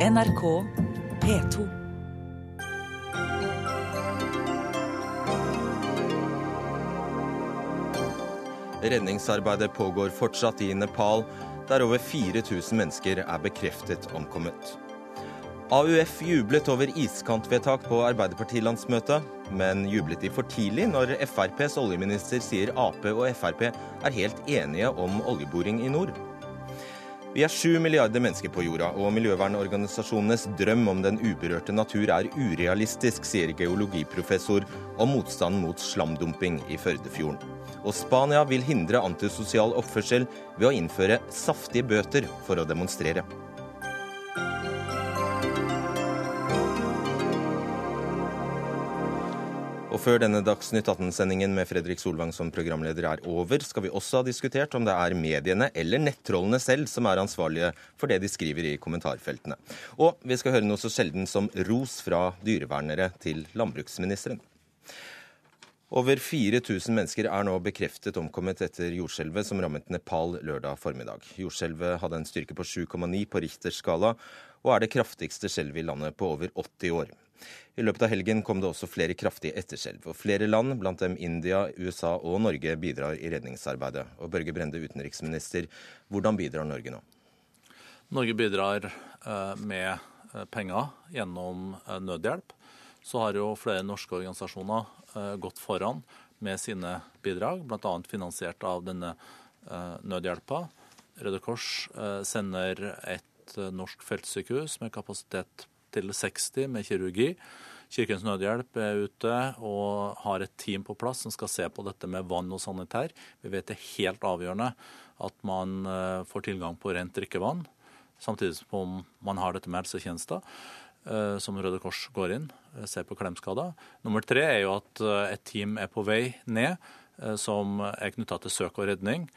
NRK P2. Redningsarbeidet pågår fortsatt i Nepal, der over 4000 mennesker er bekreftet omkommet. AUF jublet over iskantvedtak på Arbeiderpartilandsmøtet, men jublet de for tidlig når FrPs oljeminister sier Ap og Frp er helt enige om oljeboring i nord? Vi er sju milliarder mennesker på jorda, og miljøvernorganisasjonenes drøm om den uberørte natur er urealistisk, sier geologiprofessor om motstanden mot slamdumping i Førdefjorden. Og Spania vil hindre antisosial oppførsel ved å innføre saftige bøter for å demonstrere. Og før denne Dagsnytt 18-sendingen med Fredrik Solvang som programleder er over, skal vi også ha diskutert om det er mediene eller nettrollene selv som er ansvarlige for det de skriver i kommentarfeltene. Og vi skal høre noe så sjelden som ros fra dyrevernere til landbruksministeren. Over 4000 mennesker er nå bekreftet omkommet etter jordskjelvet som rammet Nepal lørdag formiddag. Jordskjelvet hadde en styrke på 7,9 på Richters skala, og er det kraftigste skjelvet i landet på over 80 år. I løpet av helgen kom det også flere kraftige etterskjelv, og flere land, blant dem India, USA og Norge, bidrar i redningsarbeidet. Og Børge Brende, utenriksminister, hvordan bidrar Norge nå? Norge bidrar eh, med eh, penger gjennom eh, nødhjelp. Så har jo flere norske organisasjoner gått foran med sine bidrag, bl.a. finansiert av denne nødhjelpa. Røde Kors sender et norsk feltsykehus med kapasitet til 60 med kirurgi. Kirkens Nødhjelp er ute og har et team på plass som skal se på dette med vann og sanitær. Vi vet det er helt avgjørende at man eh, får tilgang på rent drikkevann, samtidig som man har dette med helsetjenester eh, som Røde Kors går inn, og ser på klemskader. Nummer tre er jo at et team er på vei ned, som er knytta til søk og redning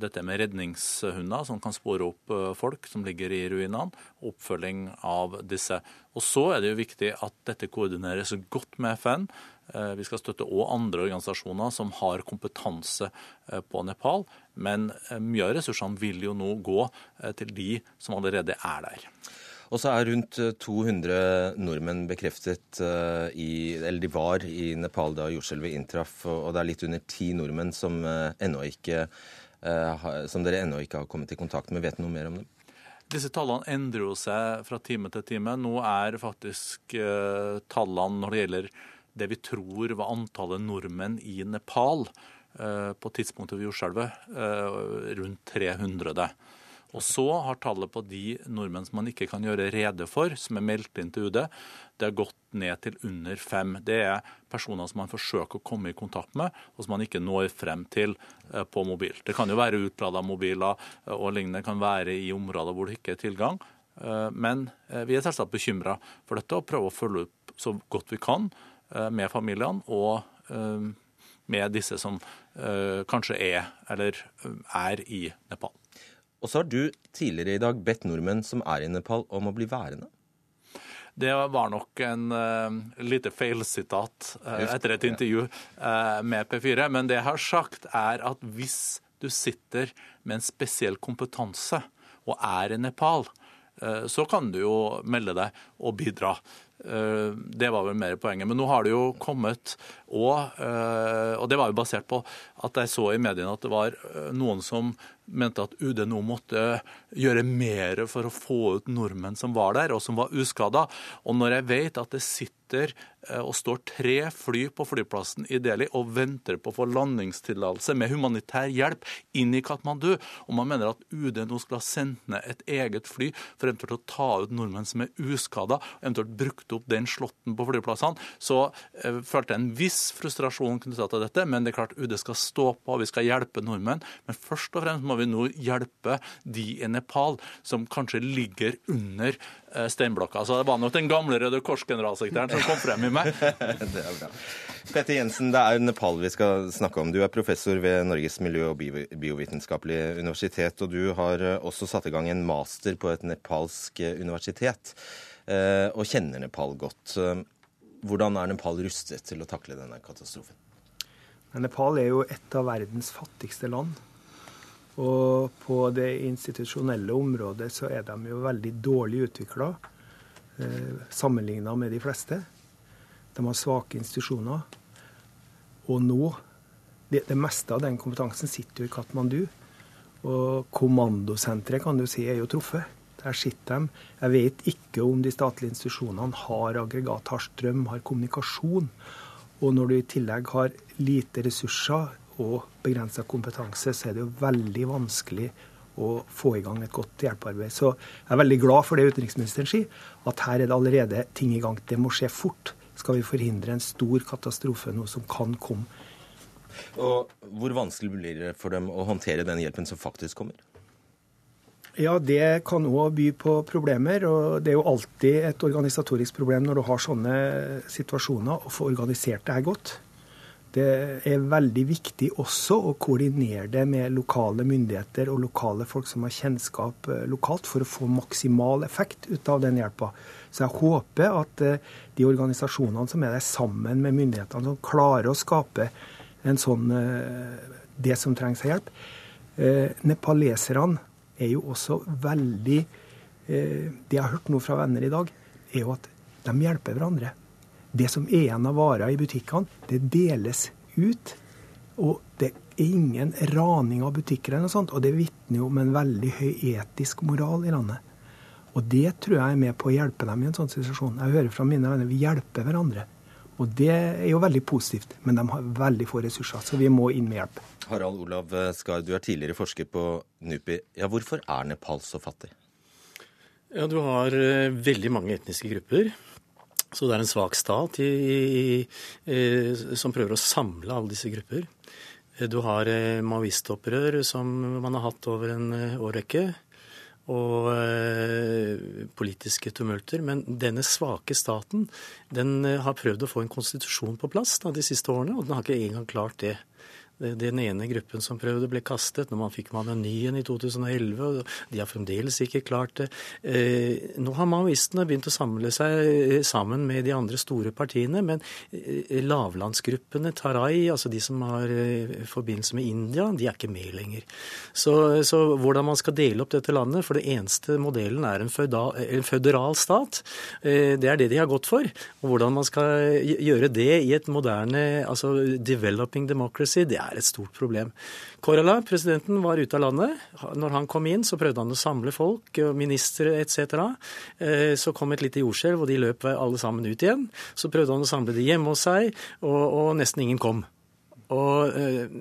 dette med redningshunder som kan spore opp eh, folk som ligger i ruinene, oppfølging av disse. Og Så er det jo viktig at dette koordineres godt med FN. Eh, vi skal støtte òg andre organisasjoner som har kompetanse eh, på Nepal. Men mye av ressursene vil jo nå gå til de som allerede er der. Og så er rundt 200 nordmenn bekreftet i, eller de var i Nepal da jordskjelvet inntraff. Og det er litt under ti nordmenn som ennå ikke Eh, som dere ennå ikke har kommet i kontakt med. Vet noe mer om dem? Disse tallene endrer jo seg fra time til time. Nå er faktisk uh, tallene når det gjelder det vi tror var antallet nordmenn i Nepal uh, på tidspunktet ved jordskjelvet, rundt 300. Og så har tallet på de nordmenn som man ikke kan gjøre rede for, som er meldt inn til UD, det har gått ned til under fem. Det er personer som man forsøker å komme i kontakt med, og som man ikke når frem til eh, på mobil. Det kan jo være utlada mobiler eh, og lignende, kan være i områder hvor det ikke er tilgang. Eh, men vi er selvsagt bekymra for dette og prøver å følge opp så godt vi kan med familiene og med disse som kanskje er eller er i Nepal. Og så har du tidligere i dag bedt nordmenn som er i Nepal om å bli værende. Det var nok en uh, lite feilsitat uh, etter et intervju uh, med P4. Men det jeg har sagt, er at hvis du sitter med en spesiell kompetanse og er i Nepal, så kan du jo melde deg og bidra. Det var vel mer poenget. Men nå har det jo kommet og, og det var jo basert på at jeg så i mediene at det var noen som mente at UD nå måtte gjøre mer for å få ut nordmenn som var der, og som var uskada. Og når jeg vet at det sitter eh, og står tre fly på flyplassen i Delhi og venter på å få landingstillatelse med humanitær hjelp inn i Katmandu, og man mener at UD nå skal ha sendt ned et eget fly for eventuelt å ta ut nordmenn som er uskada, eventuelt brukt opp den slåtten på flyplassene, så eh, følte jeg en viss frustrasjon knytta til dette. Men det er klart UD skal stå på, vi skal hjelpe nordmenn. Men først og fremst må vi nå hjelpe de i Nepal som kanskje ligger under eh, steinblokka. Så det var nok den gamle Røde Kors-generalsekretæren som kom frem i meg. det er bra. Petter Jensen, det er Nepal vi skal snakke om. Du er professor ved Norges miljø- og biovitenskapelige universitet, og du har eh, også satt i gang en master på et nepalsk eh, universitet, og kjenner Nepal godt. Hvordan er Nepal rustet til å takle denne katastrofen? Nepal er jo et av verdens fattigste land. Og på det institusjonelle området så er de jo veldig dårlig utvikla. eh, sammenligna med de fleste. De har svake institusjoner. Og nå det, det, meste av den kompetansen sitter jo i Katmandu. Og kommandosenteret kan du si er jo truffet. Der sitter de. Jeg vet ikke om de statlige institusjonene har aggregat, har strøm, har kommunikasjon. Og når du i tillegg har lite ressurser og begrensa kompetanse, så er det jo veldig vanskelig å få i gang et godt hjelpearbeid. Så jeg er veldig glad for det utenriksministeren sier, at her er det allerede ting i gang. Det må skje fort. Skal vi forhindre en stor katastrofe, noe som kan komme. Og Hvor vanskelig blir det for dem å håndtere den hjelpen som faktisk kommer? Ja, det kan òg by på problemer. og Det er jo alltid et organisatorisk problem når du har sånne situasjoner, å få organisert det her godt. Det er veldig viktig også å koordinere det med lokale myndigheter og lokale folk som har kjennskap eh, lokalt, for å få maksimal effekt ut av den hjelpa. Så jeg håper at eh, de organisasjonene som er der sammen med myndighetene, som klarer å skape en sånn, eh, det som trengs av hjelp. Nepaleserne er jo også veldig Det jeg har hørt nå fra venner i dag, er jo at de hjelper hverandre. Det som er igjen av varer i butikkene, det deles ut. Og det er ingen raning av butikker eller noe sånt. Og det vitner jo om en veldig høy etisk moral i landet. Og det tror jeg er med på å hjelpe dem i en sånn situasjon. Jeg hører fra mine venner vi hjelper hverandre. Og det er jo veldig positivt, men de har veldig få ressurser, så vi må inn med hjelp. Harald Olav Skar, du er tidligere forsker på NUPI. Ja, hvorfor er Nepal så fattig? Ja, Du har eh, veldig mange etniske grupper. Så det er en svak stat i, i, i, som prøver å samle alle disse grupper. Du har eh, maoistopprør som man har hatt over en eh, årrekke. Og eh, politiske tumulter. Men denne svake staten den eh, har prøvd å få en konstitusjon på plass da, de siste årene, og den har ikke engang klart det. Den ene gruppen som prøvde, ble kastet. Når man fikk man en ny en i 2011. og De har fremdeles ikke klart det. Eh, nå har maoistene begynt å samle seg eh, sammen med de andre store partiene, men eh, lavlandsgruppene, Tarai, altså de som har forbindelse med India, de er ikke med lenger. Så, så hvordan man skal dele opp dette landet, for det eneste modellen er en, føderal stat, det er det de har gått for. Og hvordan man skal gjøre det i et moderne altså developing democracy, det er et stort problem. Korala, presidenten, var ute av landet. Når han kom inn, så prøvde han å samle folk, ministre etc. Eh, så kom et lite jordskjelv, og de løp alle sammen ut igjen. Så prøvde han å samle de hjemme hos seg, og, og nesten ingen kom. Og eh,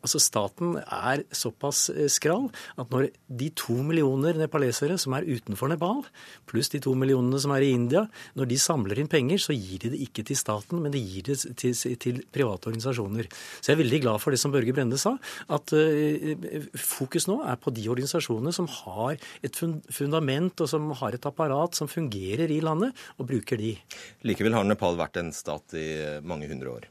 altså Staten er såpass eh, skral at når de to millioner nepalesere som er utenfor Nepal, pluss de to millionene som er i India, når de samler inn penger, så gir de det ikke til staten, men de gir det til, til private organisasjoner. Så jeg er veldig glad for det som Børge Brende sa, at uh, fokus nå er på de organisasjonene som har et fundament og som har et apparat som fungerer i landet, og bruker de. Likevel har Nepal vært en stat i mange hundre år.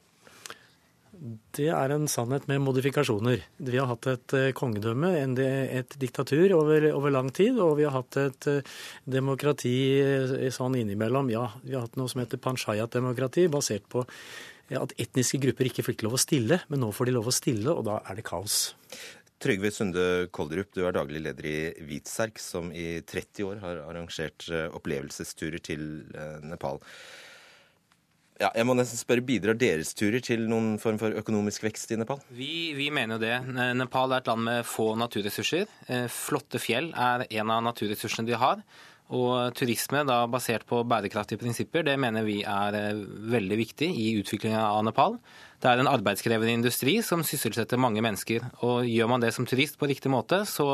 Det er en sannhet med modifikasjoner. Vi har hatt et eh, kongedømme, et diktatur, over, over lang tid. Og vi har hatt et eh, demokrati eh, sånn innimellom. Ja, vi har hatt noe som heter panchayat-demokrati, basert på at etniske grupper ikke fikk lov å stille. Men nå får de lov å stille, og da er det kaos. Trygve Sunde Kolderup, du er daglig leder i Hvitserk, som i 30 år har arrangert opplevelsesturer til Nepal. Ja, jeg må nesten spørre, Bidrar deres turer til noen form for økonomisk vekst i Nepal? Vi, vi mener jo det. Nepal er et land med få naturressurser. Eh, flotte fjell er en av naturressursene de har. Og turisme da basert på bærekraftige prinsipper, det mener vi er eh, veldig viktig i utviklingen av Nepal. Det er en arbeidskrevende industri som sysselsetter mange mennesker. Og gjør man det som turist på riktig måte, så,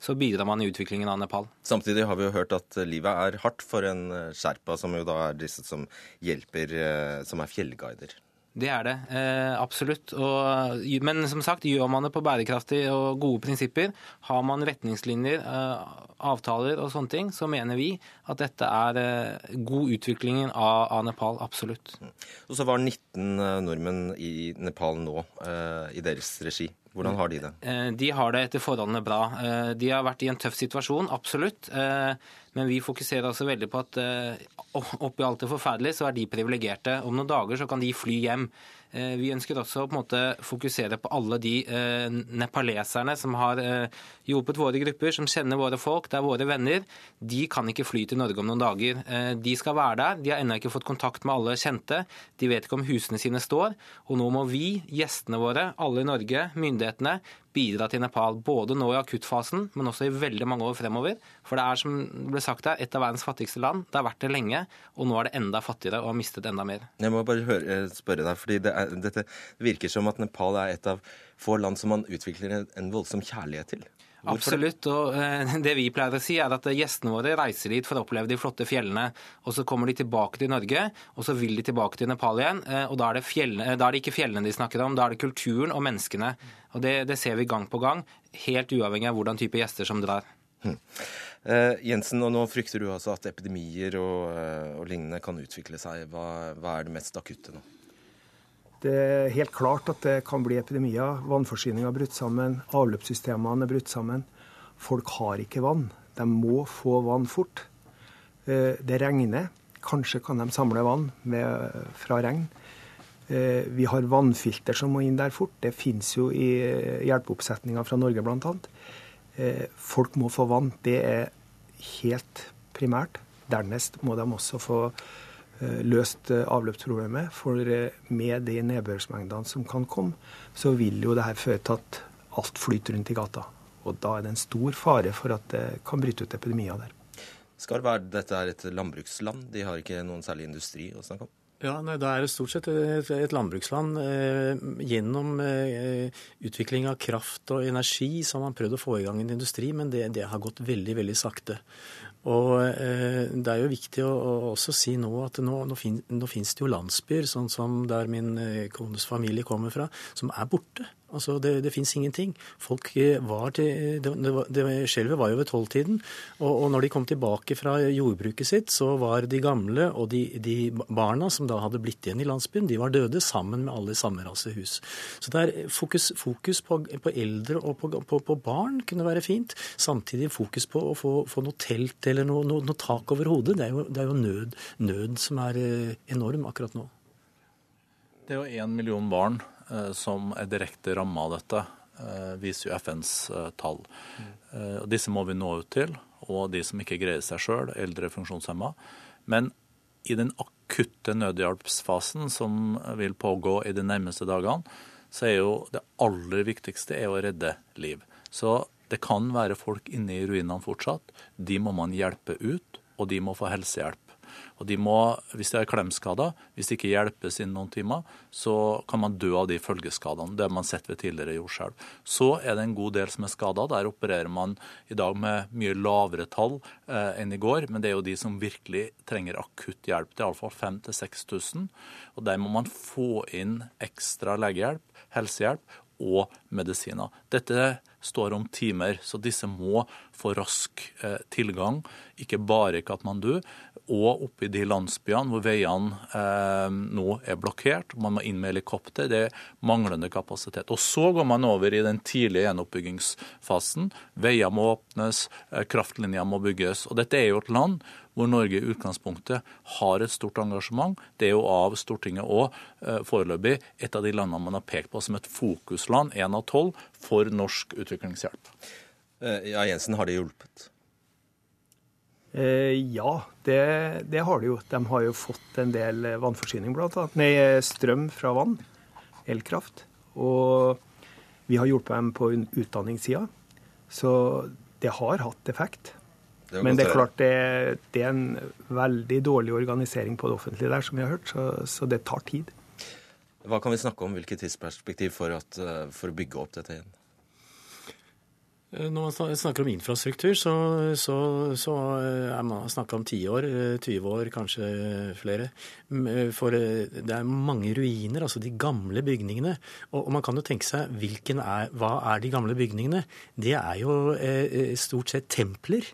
så bidrar man i utviklingen av Nepal. Samtidig har vi jo hørt at livet er hardt for en sherpa, som jo da er disse som hjelper, eh, som er fjellguider. Det er det, eh, absolutt. Og, men som sagt, gjør man det på bærekraftige og gode prinsipper, har man retningslinjer, eh, avtaler og sånne ting, så mener vi at dette er eh, god utvikling av, av, Nepal. Absolutt. Og så var 19 eh, nordmenn i Nepal nå, eh, i deres regi. Hvordan har de det? Eh, de har det etter forholdene bra. De har vært i en tøff situasjon, absolutt. Men vi fokuserer altså veldig på at oppi alt det forferdelige, så er de privilegerte. Om noen dager så kan de fly hjem. Eh, vi ønsker også å på måte fokusere på alle de eh, nepaleserne som har eh, hjulpet våre grupper, som kjenner våre folk, det er våre venner. De kan ikke fly til Norge om noen dager. De skal være der. De har ennå ikke fått kontakt med alle kjente. De vet ikke om husene sine står. Og nå må vi, gjestene våre, alle i Norge, myndighetene, bidra til Nepal. Både nå i akuttfasen, men også i veldig mange år fremover. For det er, som ble sagt her, et av verdens fattigste land. Det har vært det lenge, og nå er det enda fattigere og har mistet enda mer. Jeg må bare høre, spørre deg, fordi det, er, dette virker som at Nepal er et av få land som man utvikler en voldsom kjærlighet til. Hvorfor? Absolutt. og eh, Det vi pleier å si, er at gjestene våre reiser dit for å oppleve de flotte fjellene. og Så kommer de tilbake til Norge, og så vil de tilbake til Nepal igjen. Eh, og Da er det, fjellene, da er det ikke fjellene de snakker om, da er det kulturen og menneskene. Og Det, det ser vi gang på gang, helt uavhengig av hvordan type gjester som drar. Hmm. Uh, Jensen, og nå frykter du altså at epidemier og, og lignende kan utvikle seg. Hva, hva er det mest akutte nå? Det er helt klart at det kan bli epidemier. Vannforsyninga er brutt sammen, avløpssystemene er brutt sammen. Folk har ikke vann. De må få vann fort. Eh, det regner. Kanskje kan de samle vann med, fra regn. Eh, vi har vannfilter som må inn der fort. Det finnes jo i hjelpeoppsetninga fra Norge bl.a. Eh, folk må få vann. Det er helt primært. Dernest må de også få Eh, løst eh, avløpsproblemet. For eh, med de nedbørsmengdene som kan komme, så vil jo det her føre til at alt flyter rundt i gata. Og da er det en stor fare for at det kan bryte ut epidemier der. Skal være, dette er et landbruksland, de har ikke noen særlig industri å snakke om? Ja, nei, Det er stort sett et, et landbruksland. Eh, gjennom eh, utvikling av kraft og energi så har man prøvd å få i gang en industri, men det, det har gått veldig veldig sakte. Og eh, Det er jo viktig å, også si nå at nå, nå, fin, nå finnes det jo landsbyer, sånn som der min eh, kones familie kommer fra, som er borte. Altså, Det, det fins ingenting. Folk eh, var til, det, det, Skjelvet var jo ved tolvtiden. Og, og når de kom tilbake fra jordbruket sitt, så var de gamle og de, de, barna som da hadde blitt igjen i landsbyen, de var døde sammen med alle i samme hus. Så det er fokus, fokus på, på, eldre og på, på, på, barn kunne være fint. Samtidig fokus på å få, få noe telt eller noe, noe, noe tak over hodet. Det er jo, det er jo nød, nød som er eh, enorm akkurat nå. Det er jo én million barn Eh, som er direkte ramma av dette, eh, viser jo FNs eh, tall. Mm. disse må vi nå ut til, og de som ikke greier seg sjøl, eldre funksjonshemma. Men i den akutte nødhjelpsfasen som vil pågå i de nærmeste dagene, så er jo det aller viktigste å redde liv. Så det kan være folk inne i ruinene fortsatt. De må man hjelpe ut, og de må få helsehjelp. Og de må, hvis de er klemskader, hvis det ikke hjelpes innen noen timer, så kan man dø av de følgeskadene. Det har man sett ved tidligere jordskjelv. Så er det en god del som er skada. Der opererer man i dag med mye lavere tall eh, enn i går, men det er jo de som virkelig trenger akutt hjelp. Det er iallfall 5000-6000. Og der må man få inn ekstra legehjelp, helsehjelp og medisiner. Dette står om timer, så disse må få rask eh, tilgang, ikke bare i Katmandu, og oppe i de landsbyene hvor veiene eh, nå er blokkert. Man må inn med helikopter. Det er manglende kapasitet. Og Så går man over i den tidlige gjenoppbyggingsfasen. Veier må åpnes, eh, kraftlinjer må bygges. Og Dette er jo et land hvor Norge i utgangspunktet har et stort engasjement. Det er jo av Stortinget òg foreløpig et av de landene man har pekt på som et fokusland, én av tolv, for norsk utviklingshjelp. Eh, ja, Jensen, har det hjulpet? Eh, ja, det, det, har de jo. De har jo fått en del vannforsyning, blant annet. Nei, strøm fra vann. Elkraft. Og vi har hjulpet dem på utdanningssida. Så det har hatt effekt. Det Men det er klart det, det, er en veldig dårlig organisering på det offentlige der, som vi har hørt, så, så det tar tid. Hva kan vi snakke om, hvilket tidsperspektiv for, at, eh, for å bygge opp dette igjen? Eh, når man snakker om infrastruktur, så, så, så eh, er man snakka om 10 år, 20 år, kanskje flere. For det er mange ruiner, altså de gamle bygningene. Og, man kan jo tenke seg er, hva er de gamle bygningene? Det er jo stort sett templer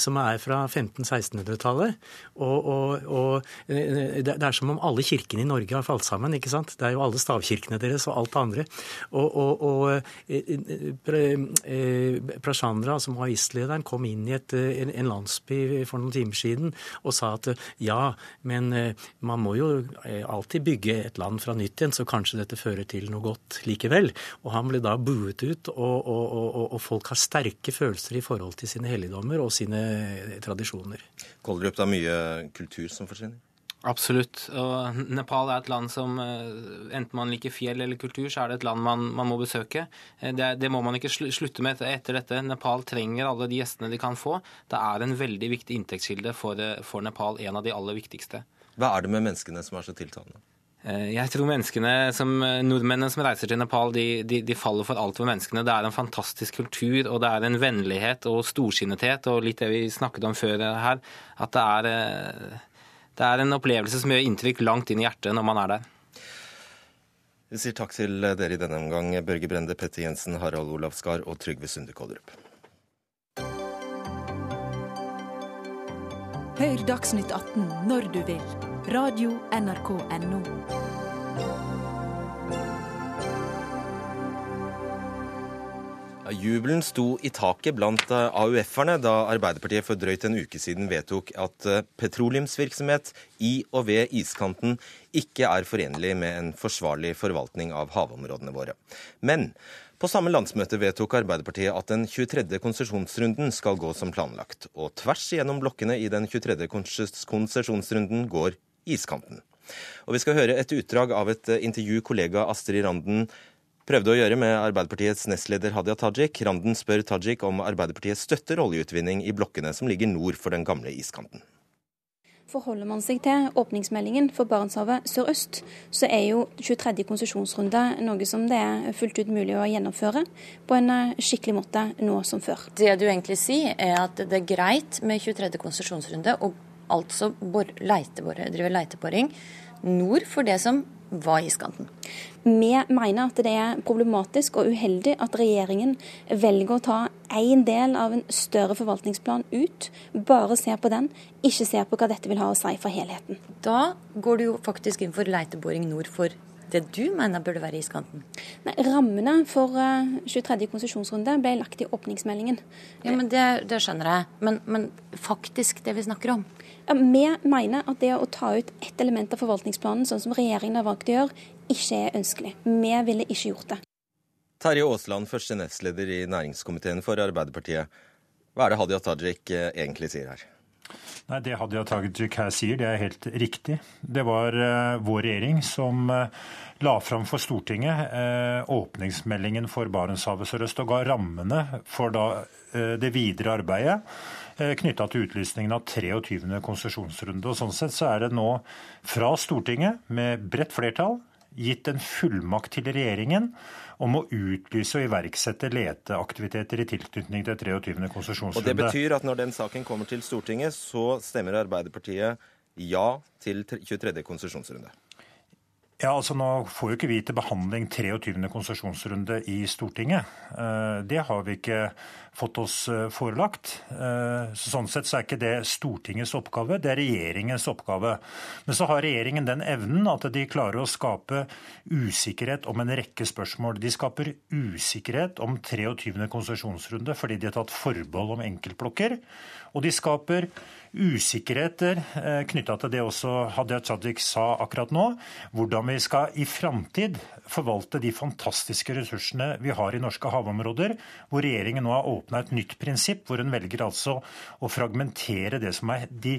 som er fra 1500-1600-tallet. Og, og, og, det er som om alle kirkene i Norge har falt sammen. ikke sant? Det er jo alle stavkirkene deres og alt det andre. Og, og Prashandra, som var islederen kom inn i et, en landsby for noen timer siden og sa at ja, men man må jo alltid bygge et land fra nytt igjen, så kanskje dette fører til noe godt likevel. Og han ble da buet ut, og folk har sterke følelser i forhold til sine helligdommer og sine tradisjoner. Kolderup, det er mye kultur som forsvinner? Absolutt. Og Nepal er et land som eh, enten man liker fjell eller kultur, så er det et land man, man må besøke. Eh, det, det, må man ikke slutte med etter dette. Nepal trenger alle de gjestene de kan få. Det er en veldig viktig inntektskilde for, eh, for Nepal, en av de aller viktigste. Hva er det med menneskene som er så tiltalende? Eh, jeg tror menneskene som, eh, nordmennene som reiser til Nepal, de, de, de, faller for alt for menneskene. Det er en fantastisk kultur, og det er en vennlighet og storsinnethet, og litt det vi snakket om før her, at det er, eh, det er en opplevelse som gjør inntrykk langt inn i hjertet når man er der. Vi sier takk til dere i denne omgang, Børge Brende, Petter Jensen, Harald Olav Skar og Trygve Sunde Kollerup. Hør Dagsnytt 18 når du vil. Radio NRK NO. Jubelen sto i taket blant eh, AUF-erne da Arbeiderpartiet for drøyt en uke siden vedtok at eh, petroleumsvirksomhet i og ved iskanten ikke er forenlig med en forsvarlig forvaltning av havområdene våre. Men på samme landsmøte vedtok Arbeiderpartiet at den 23. konsesjonsrunden skal gå som planlagt. Og tvers igjennom blokkene i den 23. konsesjonsrunden går iskanten. Og Vi skal høre et utdrag av et eh, intervju kollega Astrid Randen prøvde å gjøre med Arbeiderpartiets nestleder Hadia Tajik. Randen spør Tajik om Arbeiderpartiet støtter oljeutvinning i blokkene som ligger nord for den gamle iskanten. Forholder man seg til åpningsmeldingen for Barentshavet sørøst, så er jo 23. konsesjonsrunde noe som det er fullt ut mulig å gjennomføre på en eh, skikkelig måte nå som før. Det du egentlig sier, er at det er greit med 23. konsesjonsrunde og altså drive leiteboring nord for det som var iskanten. Vi mener at det er problematisk og uheldig at regjeringen velger å ta én del av en større forvaltningsplan ut, bare ser på den, ikke ser på hva dette vil ha å si for helheten. Da går du jo faktisk inn for leiteboring nord for det du mener burde være iskanten? Nei, rammene for 23. Eh, konsesjonsrunde ble lagt i åpningsmeldingen. Ja, men Det, det skjønner jeg. Men, men, faktisk det vi snakker om? Ja, vi mener at det å ta ut ett element av forvaltningsplanen, sånn som regjeringen har valgt å gjøre, ikke er ønskelig. Vi ville ikke gjort det. Terje Aasland, første nestleder i næringskomiteen for Arbeiderpartiet. Hva er det Hadia Tajik eh, egentlig sier her? Nei, Det Hadia Tajik her sier, det er helt riktig. Det var uh, vår regjering som uh, la fram for Stortinget uh, åpningsmeldingen for Barentshavet sørøst og ga rammene for da, det videre arbeidet knytta til utlysningen av 23. konsesjonsrunde. Og Sånn sett så er det nå fra Stortinget, med bredt flertall, gitt en fullmakt til regjeringen om å utlyse og iverksette leteaktiviteter i tilknytning til 23. konsesjonsrunde. Og Det betyr at når den saken kommer til Stortinget, så stemmer Arbeiderpartiet ja til 23. konsesjonsrunde? Ja, altså Nå får jo ikke vi til behandling 23. konsesjonsrunde i Stortinget. Eh, det har vi ikke fått oss eh, forelagt. Eh, sånn sett så er ikke det Stortingets oppgave, det er regjeringens oppgave. Men så har regjeringen den evnen at de klarer å skape usikkerhet om en rekke spørsmål. De skaper usikkerhet om 23. konsesjonsrunde fordi de har tatt forbehold om enkeltblokker. Og de skaper usikkerheter eh, knytta til det også Hadia Tajik sa akkurat nå, hvordan vi skal i framtid forvalte de fantastiske ressursene vi har i norske havområder, hvor regjeringen nå har åpna et nytt prinsipp, hvor hun velger altså å fragmentere det som er de,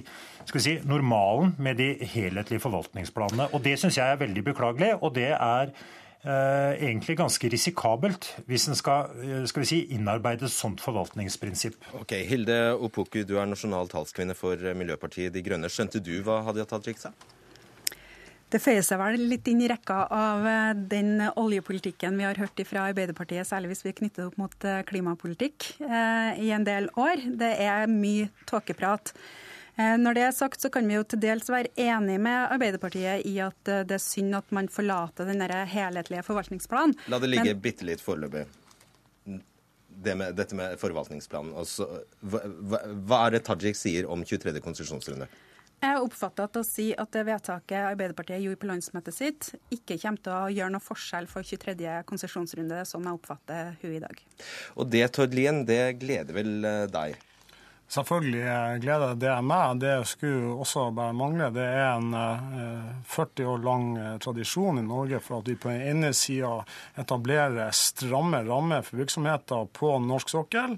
si, normalen med de helhetlige forvaltningsplanene. Og Det syns jeg er veldig beklagelig. og det er egentlig ganske risikabelt hvis en skal, eh, skal vi si, innarbeide et sånt forvaltningsprinsipp. Ok, Hilde Opoku, du er nasjonal talskvinne for Miljøpartiet De Grønne. Skjønte du hva Hadia Tajik sa? Det føyer seg vel litt inn i rekka av eh, den oljepolitikken vi har hørt fra Arbeiderpartiet, særlig hvis vi knytter det opp mot klimapolitikk, i en del år. Det er mye tåkeprat. Eh, når det er sagt, så kan vi jo til dels være enig med Arbeiderpartiet i at eh, det er synd at man forlater den helhetlige forvaltningsplanen. La det ligge Men... bitte litt foreløpig. det med, dette med forvaltningsplanen. Altså, hva, hva, er det Tajik sier om 23. konsesjonsrunde? Jeg oppfatter at å si at det vedtaket Arbeiderpartiet gjorde på landsmøtet sitt, ikke kommer til å gjøre noe forskjell for 23. konsesjonsrunde, sånn jeg oppfatter hun i dag. Og det, Tord Lien, det gleder vel eh, deg? Selvfølgelig gleder det meg. Det skulle også bare mangle. Det er en 40 år lang tradisjon i Norge for at vi på den ene sida etablerer stramme rammer for virksomheter på norsk sokkel,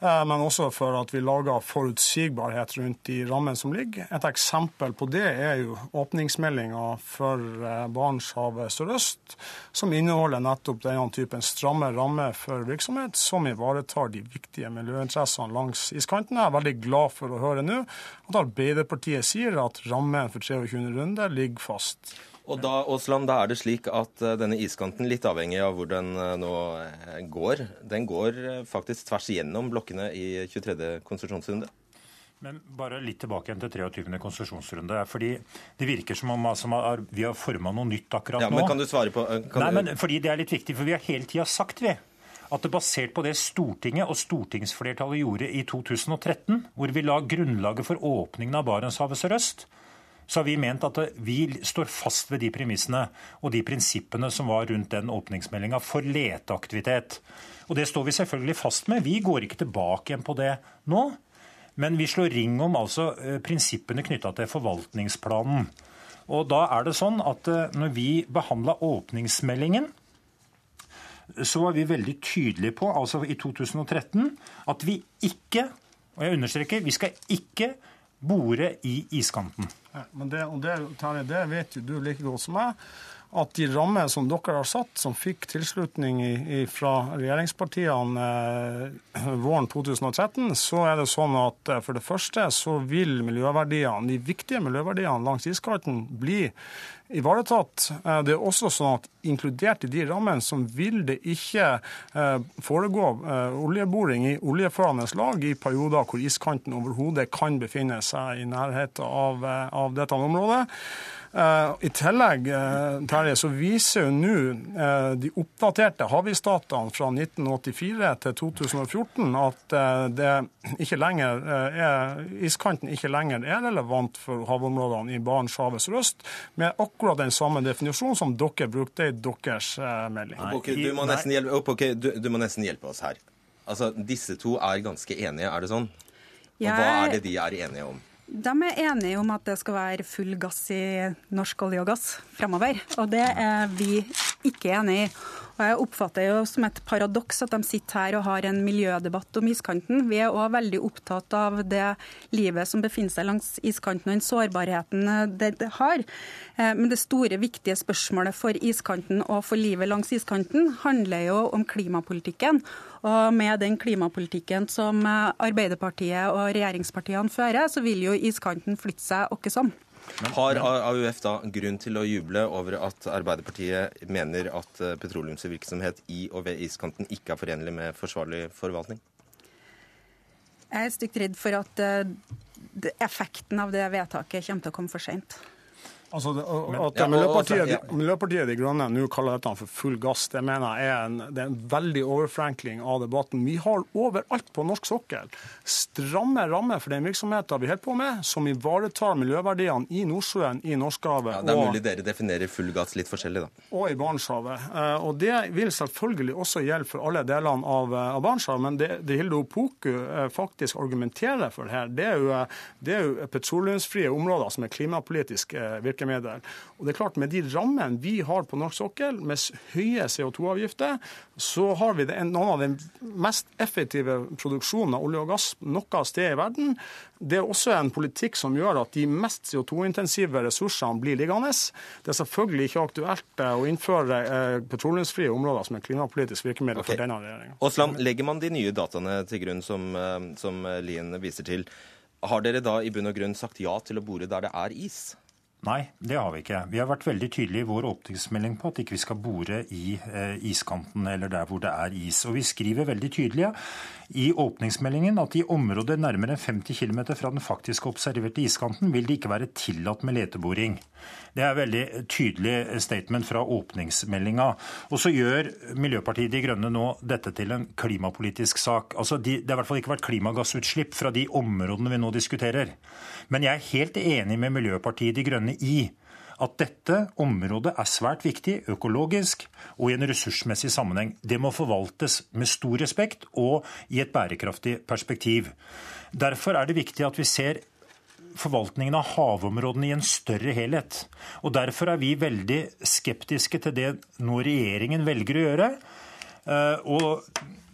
men også for at vi lager forutsigbarhet rundt de rammene som ligger. Et eksempel på det er jo åpningsmeldinga for Barentshavet sørøst, som inneholder nettopp denne typen stramme rammer for virksomhet, som ivaretar de viktige miljøinteressene langs iskanten. Jeg er veldig glad for å høre nå at Arbeiderpartiet sier at rammen for 23. runde ligger fast. Og da, Åsland, da er det slik at denne iskanten, litt avhengig av hvor den nå går, den går faktisk tvers igjennom blokkene i 23. konsesjonsrunde? Men bare litt tilbake igjen til 23. konsesjonsrunde. fordi Det virker som om altså, vi har forma noe nytt akkurat ja, nå. Men kan du svare på Nei, men fordi Det er litt viktig, for vi har hele tida sagt vi, at det basert på det Stortinget og stortingsflertallet gjorde i 2013, hvor vi la grunnlaget for åpningen av Barentshavet sørøst, så har vi ment at vi står fast ved de premissene og de prinsippene som var rundt den åpningsmeldinga for leteaktivitet. Og det står vi selvfølgelig fast med. Vi går ikke tilbake igjen på det nå. Men vi slår ring om altså prinsippene knytta til forvaltningsplanen. Og da er det sånn at når vi behandla åpningsmeldingen, så var vi veldig tydelige på, altså i 2013, at vi ikke, og jeg understreker, vi skal ikke bore i iskanten. Ja, men det, og det, Terje, det vet jo du like godt som meg, at de rammer som dere har satt, som fikk tilslutning i, i, fra regjeringspartiene eh, våren 2013, så er det sånn at eh, for det første så vil miljøverdiene, de viktige miljøverdiene langs iskanten bli ivaretatt. Det er også sånn at inkludert i de rammene som vil det ikke foregå oljeboring i oljeførende lag i perioder hvor iskanten overhodet kan befinne seg i nærheten av, av dette området. I tillegg Terje, så viser jo nå de oppdaterte havistdatene fra 1984 til 2014 at det ikke er, iskanten ikke lenger er relevant for havområdene i Barentshavet sørøst, med akkurat den samme definisjonen som dere brukte i deres melding. Okay, du, må hjelpe, okay, du, du, må nesten hjelpe oss her. Altså, Disse to er ganske enige, er det sånn? Og Hva er det de er enige om? De er enige om at det skal være full gass i norsk olje og gass fremover. Og det er vi ikke enig i. Og Jeg oppfatter jo som et paradoks at de sitter her og har en miljødebatt om iskanten. Vi er òg veldig opptatt av det livet som befinner seg langs iskanten og den sårbarheten det, har. Men det store, viktige spørsmålet for iskanten og for livet langs iskanten handler jo om klimapolitikken. Og med den klimapolitikken som Arbeiderpartiet og regjeringspartiene fører, så vil jo iskanten flytte seg åkke som. Har AUF da grunn til å juble over at Arbeiderpartiet mener at petroleumsvirksomhet i og ved iskanten ikke er forenlig med forsvarlig forvaltning? Jeg er stygt redd for at effekten av det vedtaket kommer til å komme for seint. Altså, det, at ja, Miljøpartiet, ja. Miljøpartiet De Grønne nå kaller dette for full gass, det mener jeg er en, det er en veldig overforenkling av debatten. Vi har overalt på norsk sokkel stramme rammer for den virksomheten vi holder på med, som ivaretar miljøverdiene i Nordsjøen, i Norskehavet. Ja, det er mulig dere definerer full gass litt forskjellig, da. Og i Barentshavet. Og det vil selvfølgelig også gjelde for alle delene av, av Barentshavet, men det, det Hilde Opoku faktisk argumenterer for her, det er jo, det er jo petroleumsfrie områder som er klimapolitisk virkemiddel virkemiddel. Og det er klart, Med de rammene vi har på norsk sokkel, med høye CO2-avgifter, så har vi det, noen av den mest effektive produksjonen av olje og gass noe sted i verden. Det er også en politikk som gjør at de mest CO2-intensive ressursene blir liggende. Det er selvfølgelig ikke aktuelt å innføre petroleumsfrie områder som et klimapolitisk virkemiddel okay. for denne regjeringa. Aasland, legger man de nye dataene til grunn som, som Lien viser til, har dere da i bunn og grunn sagt ja til å bore der det er is? Nei, det har vi ikke. Vi har vært veldig tydelige i vår åpningsmelding på at ikke vi skal bore i eh, iskanten eller der hvor det er is. Og vi skriver veldig tydelig i åpningsmeldingen at i områder nærmere 50 km fra den faktisk observerte iskanten vil det ikke være tillatt med leteboring. Det er et veldig tydelig statement fra åpningsmeldinga. Og så gjør Miljøpartiet De Grønne nå dette til en klimapolitisk sak. Altså, de, det har i hvert fall ikke vært klimagassutslipp fra de områdene vi nå diskuterer. Men jeg er helt enig med Miljøpartiet De Grønne i at dette området er svært viktig økologisk og i en ressursmessig sammenheng. Det må forvaltes med stor respekt og i et bærekraftig perspektiv. Derfor er det viktig at vi ser forvaltningen av havområdene i en større helhet. Og Derfor er vi veldig skeptiske til det nå regjeringen velger å gjøre. Eh, og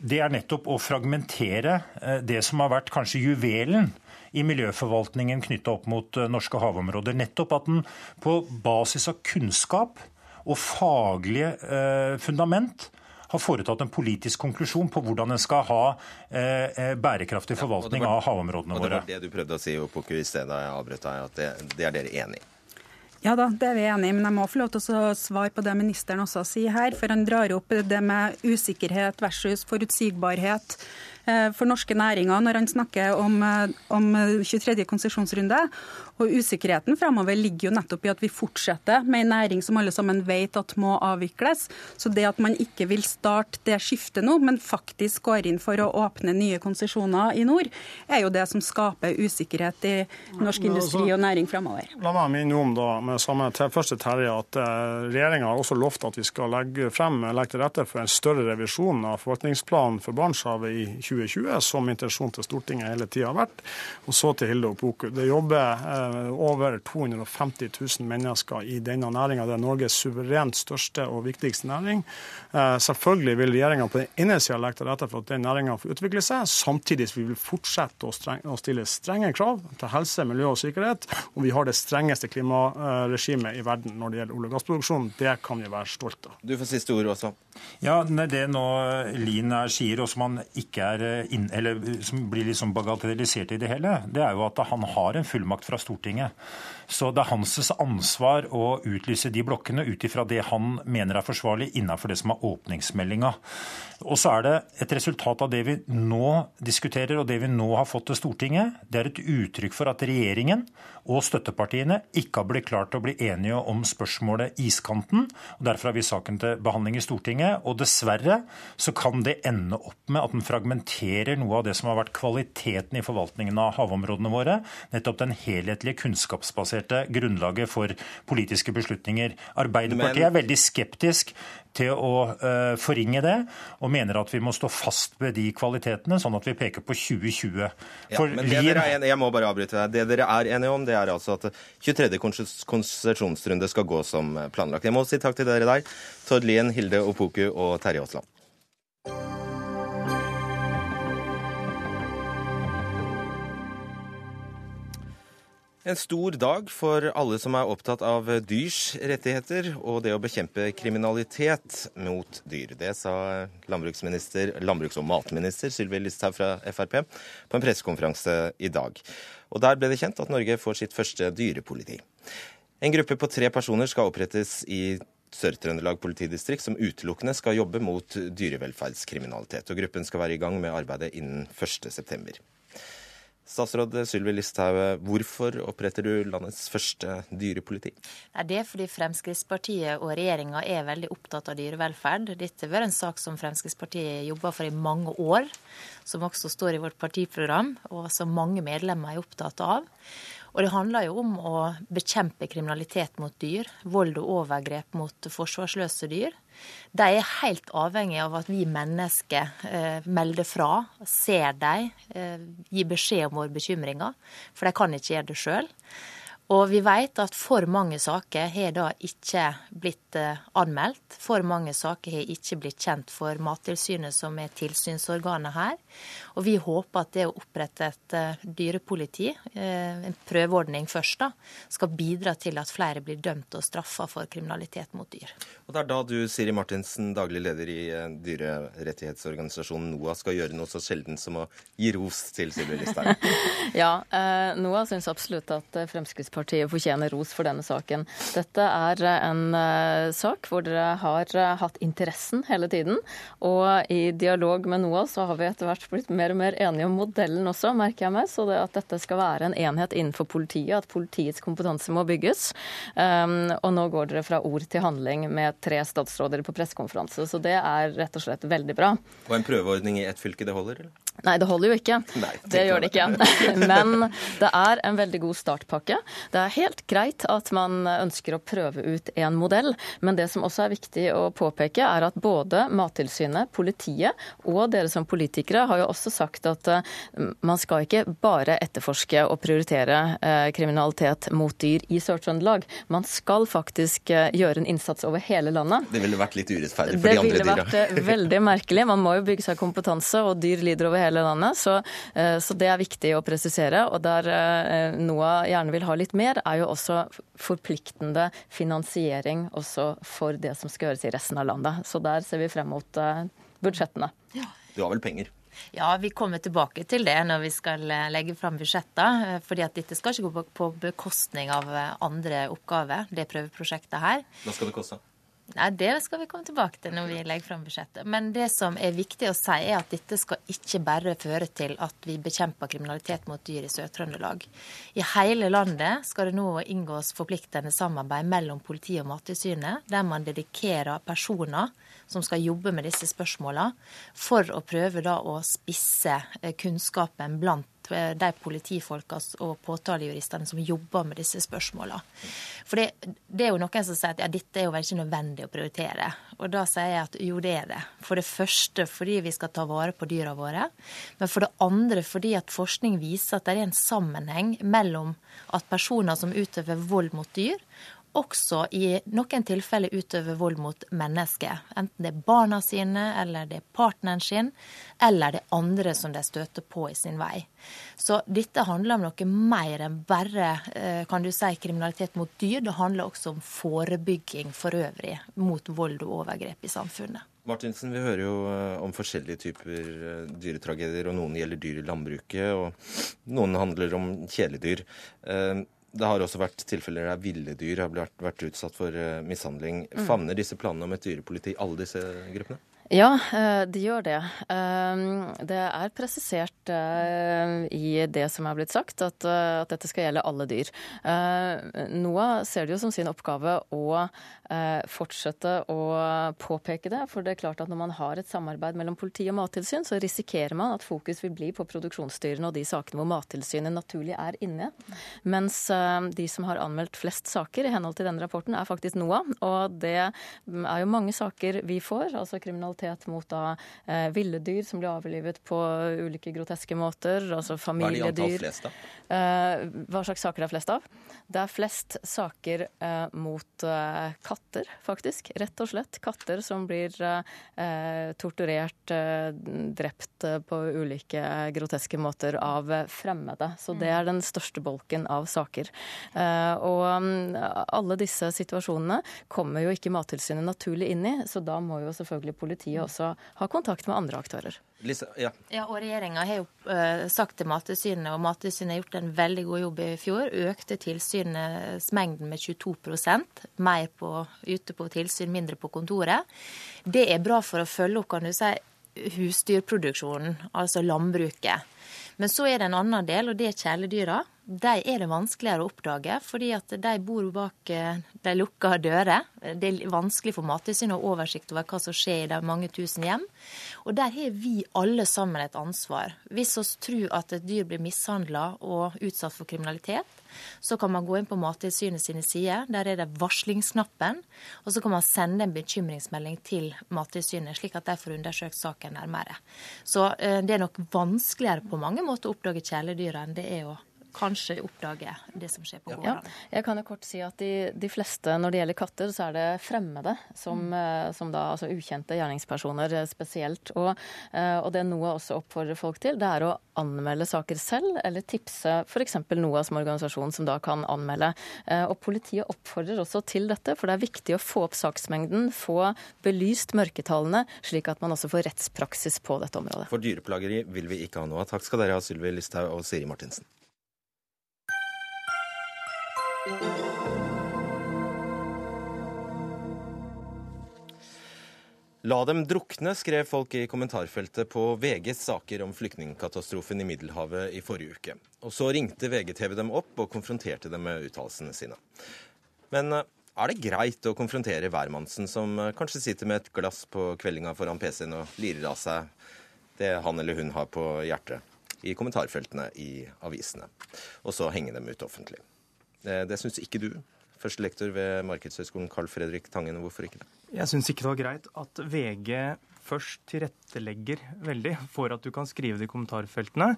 det er nettopp å fragmentere eh, det som har vært kanskje juvelen i miljøforvaltningen knytta opp mot eh, norske havområder. Nettopp at den på basis av kunnskap og faglige eh, fundament har foretatt en politisk konklusjon på hvordan en skal ha eh, eh bærekraftig forvaltning ja, var, av havområdene våre. Og Det var det du prøvde å si Opoku, i stedet da jeg avbrøt deg, at det, det er dere enig i? Ja da, det er vi enig i, men jeg må få lov til å svare på det ministeren også sier her. For han drar opp det med usikkerhet versus forutsigbarhet. Eh, for norske næringer når han snakker om, eh, om 23. konsesjonsrunde. Og Usikkerheten fremover ligger jo nettopp i at vi fortsetter med en næring som alle sammen vet at må avvikles. Så det at man ikke vil starte det skiftet nå, men faktisk går inn for å åpne nye konsesjoner i nord, er jo det som skaper usikkerhet i norsk industri og næring fremover. La meg minne om da, med samme til første Terje, at eh, regjeringa har også lovt at vi skal legge frem, legge til rette for en større revisjon av forvaltningsplanen for Barentshavet i 2020. 2020, som intensjonen til Stortinget hele tida har vært. Og så til Hilde Opoku. Det jobber eh, over 250 000 mennesker i denne næringa. Det er Norges suverent største og viktigste næring. Eh, selvfølgelig vil regjeringa på den ene sida legge til rette for at den næringa får utvikle seg, samtidig som vi vil fortsette å, streng, å stille strenge krav til helse, miljø og sikkerhet. Og vi har det strengeste klimaregimet i verden når det gjelder olje- og gassproduksjon. Det kan vi være stolt av. Du får siste ord også. Ja, Det nå Lien sier, og som han ikke er Eh, inn, eller som blir liksom bagatellisert i det hele, det er jo at han har en fullmakt fra Stortinget. Stortinget. Så det er hans ansvar å utlyse de blokkene ut ifra det han mener er forsvarlig innenfor det som er åpningsmeldinga. Og så er det et resultat av det vi nå diskuterer og det vi nå har fått til Stortinget. Det er et uttrykk for at regjeringen og støttepartiene ikke har blitt klart å bli enige om spørsmålet iskanten. og Derfor har vi saken til behandling i Stortinget. Og dessverre så kan det ende opp med at den fragmenterer noe av det som har vært kvaliteten i forvaltningen av havområdene våre. Nettopp den helhetlige, kunnskapsbaserte grunnlaget for politiske beslutninger. Arbeiderpartiet er veldig skeptisk til å uh, forringe det, og mener at vi må stå fast ved de kvalitetene, sånn at vi peker på 2020. Ja, men det dere er, jeg må bare avbryte deg. Det dere er enige om, det er altså at 23. konsesjonsrunde skal gå som planlagt. Jeg må si takk til dere der. Tord Lien, Hilde Opoku og Terje Aasland. En stor dag for alle som er opptatt av dyrs rettigheter og det å bekjempe kriminalitet mot dyr. Det sa landbruksminister, landbruks- og matminister Sylvi Listhaug fra Frp på en pressekonferanse i dag. Og Der ble det kjent at Norge får sitt første dyrepoliti. En gruppe på tre personer skal opprettes i Sør-Trøndelag politidistrikt, som utelukkende skal jobbe mot dyrevelferdskriminalitet. Og Gruppen skal være i gang med arbeidet innen 1.9. Statsråd Sylvi Listhaug, hvorfor oppretter du landets første dyrepoliti? Det er fordi Fremskrittspartiet og regjeringa er veldig opptatt av dyrevelferd. Dette har vært en sak som Fremskrittspartiet jobba for i mange år, som også står i vårt partiprogram, og som mange medlemmer er opptatt av. Og det handler jo om å bekjempe kriminalitet mot dyr, vold og overgrep mot forsvarsløse dyr. De er helt avhengig av at vi mennesker eh, melder fra, ser dem, eh, gir beskjed om våre bekymringer. For de kan ikke gjøre det sjøl. Og vi vet at for mange saker har da ikke blitt eh, anmeldt. For mange saker har ikke blitt kjent for Mattilsynet, som er tilsynsorganet her. Og vi håper at det å opprette et uh, dyrepoliti, uh, en prøveordning først, da, skal bidra til at flere blir dømt og straffa for kriminalitet mot dyr. Og Det er da du, Siri Martinsen, daglig leder i dyrerettighetsorganisasjonen NOAH, skal gjøre noe så sjelden som å gi ros til Sylvi Listhaug. ja, NOAH syns absolutt at Fremskrittspartiet Arbeiderpartiet fortjener ros for denne saken. Dette er en uh, sak hvor dere har uh, hatt interessen hele tiden. Og i dialog med NOAS så har vi etter hvert blitt mer og mer enige om modellen også, merker jeg meg. Så det at dette skal være en enhet innenfor politiet, at politiets kompetanse må bygges. Um, og nå går dere fra ord til handling med tre statsråder på pressekonferanse. Så det er rett og slett veldig bra. Og en prøveordning i ett fylke, det holder, eller? Nei, det holder jo ikke. Nei, det gjør det ikke. Men det er en veldig god startpakke. Det er helt greit at man ønsker å prøve ut en modell, men det som også er viktig å påpeke, er at både Mattilsynet, politiet og dere som politikere har jo også sagt at eh, man skal ikke bare etterforske og prioritere eh, kriminalitet mot dyr i Sør-Trøndelag. Man skal faktisk eh, gjøre en innsats over hele landet. Det ville vært litt urettferdig for de andre dyra. Det ville vært veldig merkelig. Man må jo bygge seg kompetanse, og dyr lider over hele landet. Så, så, det er viktig å presisere. Og der NOAH gjerne vil ha litt mer, er jo også forpliktende finansiering også for det som skal gjøres i resten av landet. Så der ser vi frem mot eh, budsjettene. Ja. Du har vel penger? Ja, vi kommer tilbake til det når vi skal legge fram budsjettene. fordi at dette skal ikke gå på bekostning av andre oppgaver, det prøveprosjektet her. Hva skal det koste? Nei, Det skal vi komme tilbake til når vi legger fram budsjettet. Men det som er viktig å si, er at dette skal ikke bare føre til at vi bekjemper kriminalitet mot dyr i Sør-Trøndelag. I hele landet skal det nå inngås forpliktende samarbeid mellom politiet og Mattilsynet, der man dedikerer personer som skal jobbe med disse spørsmålene, for å prøve da å spisse eh, kunnskapen blant de politifolka og påtalejuristene som jobber med disse spørsmålene. For det, det, er jo noen som sier at ja, dette er jo ikke nødvendig å prioritere. Og da sier jeg at jo, det er det. For det første fordi vi skal ta vare på dyra våre. Men for det andre fordi at forskning viser at det er en sammenheng mellom at personer som utøver vold mot dyr, også i noen tilfeller utøver vold mot mennesker. Enten det er barna sine, eller det er partneren sin, eller det er andre som de støter på i sin vei. Så dette handler om noe mer enn bare eh, kan du si, kriminalitet mot dyr. Det handler også om forebygging for øvrig mot vold og overgrep i samfunnet. Martinsen, vi hører jo eh, om forskjellige typer eh, dyretragedier, og noen gjelder dyr i landbruket, og noen handler om kjæledyr. Det har også vært tilfeller der ville dyr har vært, vært utsatt for uh, mishandling. Mm. Favner disse planene om et dyrepoliti alle disse gruppene? Ja, eh, de gjør det. Eh, det er presisert i det som er blitt sagt, at, at dette skal gjelde alle dyr. NOAH ser det jo som sin oppgave å Eh, fortsette å påpeke det. For det er klart at når man har et samarbeid mellom politi og mattilsyn, så risikerer man at fokus vil bli på produksjonsdyrene og de sakene hvor Mattilsynet naturlig er inne. Mens eh, de som har anmeldt flest saker i henhold til denne rapporten, er faktisk NOAH. Og det er jo mange saker vi får, altså kriminalitet mot da eh, ville dyr som blir avlivet på ulike groteske måter, altså familiedyr. Hva er de antall flest, da? hva slags saker det er flest av? Det er flest saker mot katter katter, faktisk. Rett og slett. Katter som blir eh, torturert, eh, drept eh, på ulike groteske måter av fremmede. Så det er den største bolken av saker. Eh, og um, alle disse situasjonene kommer jo ikke Mattilsynet naturlig inn i, så da må jo selvfølgelig politiet også ha kontakt med andre aktører. Lisa, ja. ja. og Regjeringa har jo uh, sagt til Mattilsynet, og Mattilsynet har gjort en veldig god jobb i fjor, økte tilsynsmengden med 22% mer på, ute på tilsyn, mindre på kontoret. Det er bra for å følge opp kan du si, husdyrproduksjonen, altså landbruket. Men så er det en annen del, og det er kjæledyra de er det vanskeligere å oppdage, fordi at de bor bak eh, de lukka dører. Det er vanskelig for Mattilsynet å ha oversikt over hva som skjer i de mange tusen hjem. Og der har vi alle sammen et ansvar. Hvis vi tror at et dyr blir mishandla og utsatt for kriminalitet, så kan man gå inn på Mattilsynet sine sider. Der er det varslingsknappen. Og så kan man sende en bekymringsmelding til Mattilsynet, slik at de får undersøkt saken nærmere. Så eh, det er nok vanskeligere på mange måter å oppdage kjæledyra enn det er å kanskje oppdage det som skjer på gårdene. Ja, jeg kan jo kort si at de, de, fleste, når det gjelder katter, så er det fremmede, som, mm. som da, altså ukjente gjerningspersoner eh, spesielt. Og, eh, og det NOAH også oppfordrer folk til, det er å anmelde saker selv, eller tipse f.eks. NOAH som organisasjon som da kan anmelde. Og politiet oppfordrer også til dette, for det er viktig å få opp saksmengden, få belyst mørketallene, slik at man også får rettspraksis på dette området. For dyreplageri vil vi ikke ha noe av. Takk skal dere ha, Sylvi Listhaug og Siri Martinsen. La dem drukne, skrev folk i kommentarfeltet på VGs saker om flyktningkatastrofen i Middelhavet i forrige uke. Og så ringte VGTV dem opp og konfronterte dem med uttalelsene sine. Men eh, er det greit å konfrontere hvermannsen som eh, kanskje sitter med et glass på kveldinga foran PC-en og lirer av seg det han eller hun har på hjertet, i kommentarfeltene i avisene, og så henge dem ut offentlig? Det, det syns ikke du, førstelektor ved Markedshøgskolen Carl Fredrik Tangen. Hvorfor ikke det? Jeg syns ikke det var greit at VG først tilrettelegger veldig for at du kan skrive det i kommentarfeltene,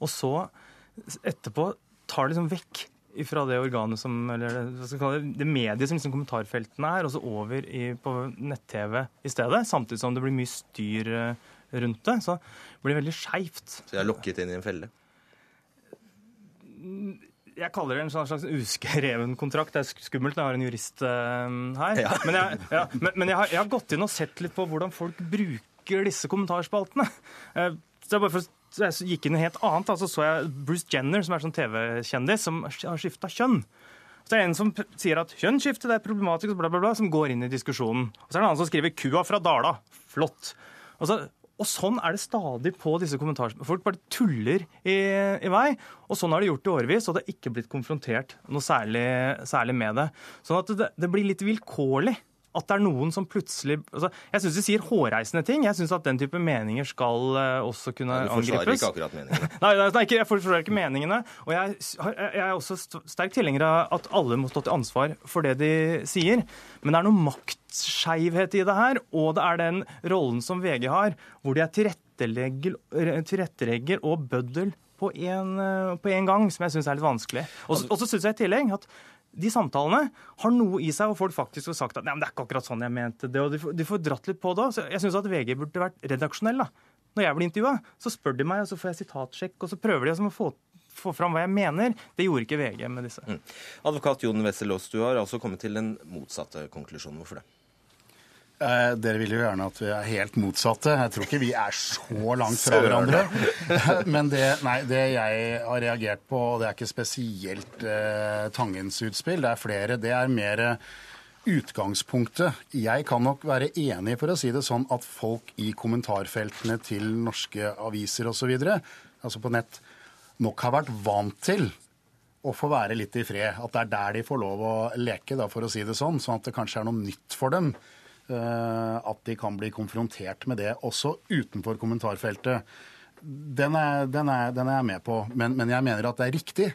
og så etterpå tar liksom vekk fra det organet som, eller hva skal kalle det, det mediet som liksom kommentarfeltene er, og så over i, på nett-TV i stedet. Samtidig som det blir mye styr eh, rundt det. Så det blir veldig skeivt. Så jeg er lokket inn i en felle? Jeg kaller det en slags uskreven kontrakt. Det er skummelt når jeg har en jurist uh, her. Ja. Men, jeg, ja, men, men jeg, har, jeg, har, gått inn og sett litt på hvordan folk bruker disse kommentarspaltene. Uh, så jeg, for, jeg gikk inn i helt annet. Altså, så jeg Bruce Jenner, som er sånn TV-kjendis, som har skifta kjønn. Så det er en som sier at kjønnsskifte er problematisk, bla, bla, bla, som går inn i diskusjonen. Og så er det en annen som skriver 'kua fra Dala'. Flott. Og så og sånn er det stadig på disse kommentarene. Folk bare tuller i, i, vei. Og sånn har de gjort i årevis, og det er ikke blitt konfrontert noe særlig, særlig med det. Sånn at det, det blir litt vilkårlig at det er noen som plutselig altså, Jeg syns de sier hårreisende ting. Jeg syns at den type meninger skal uh, også kunne angripes. Du forsvarer ikke akkurat meningene? nei, nei, nei, jeg forsvarer ikke meningene. Og jeg, jeg er også sterk tilhenger av at alle må stå til ansvar for det de sier. Men det er noe maktskeivhet i det her, og det er den rollen som VG har, hvor de er tilrettelegger og bøddel på en, eh, gang, som jeg syns er litt vanskelig. Og så syns jeg i tillegg at de samtalene har noe i seg, og folk faktisk har sagt at Nei, men det er ikke akkurat sånn jeg mente det. og De får, de får dratt litt på det. Så jeg syns at VG burde vært redaksjonell. da. Når jeg blir intervjua, så spør de meg, og så får jeg sitatsjekk, og så prøver de å få, få fram hva jeg mener. Det gjorde ikke VG med disse. Mm. Advokat Jon Wessel Aas, du har altså kommet til den motsatte konklusjonen. Hvorfor det? Eh, dere vil jo gjerne at vi er helt motsatte. Jeg tror ikke vi er så langt fra hverandre. Men det, nei, det, jeg har reagert på, og det er ikke spesielt eh, Tangens utspill, det er flere. Det er mer utgangspunktet. Jeg kan nok være enig, for å si det sånn, at folk i kommentarfeltene til norske aviser osv., altså på nett, nok har vært vant til å få være litt i fred. At det er der de får lov å leke, da, for å si det sånn. Sånn at det kanskje er noe nytt for dem. Eh, at de kan bli konfrontert med det også utenfor kommentarfeltet. Den er, den er, den er jeg med på, men, men, jeg mener at det er riktig.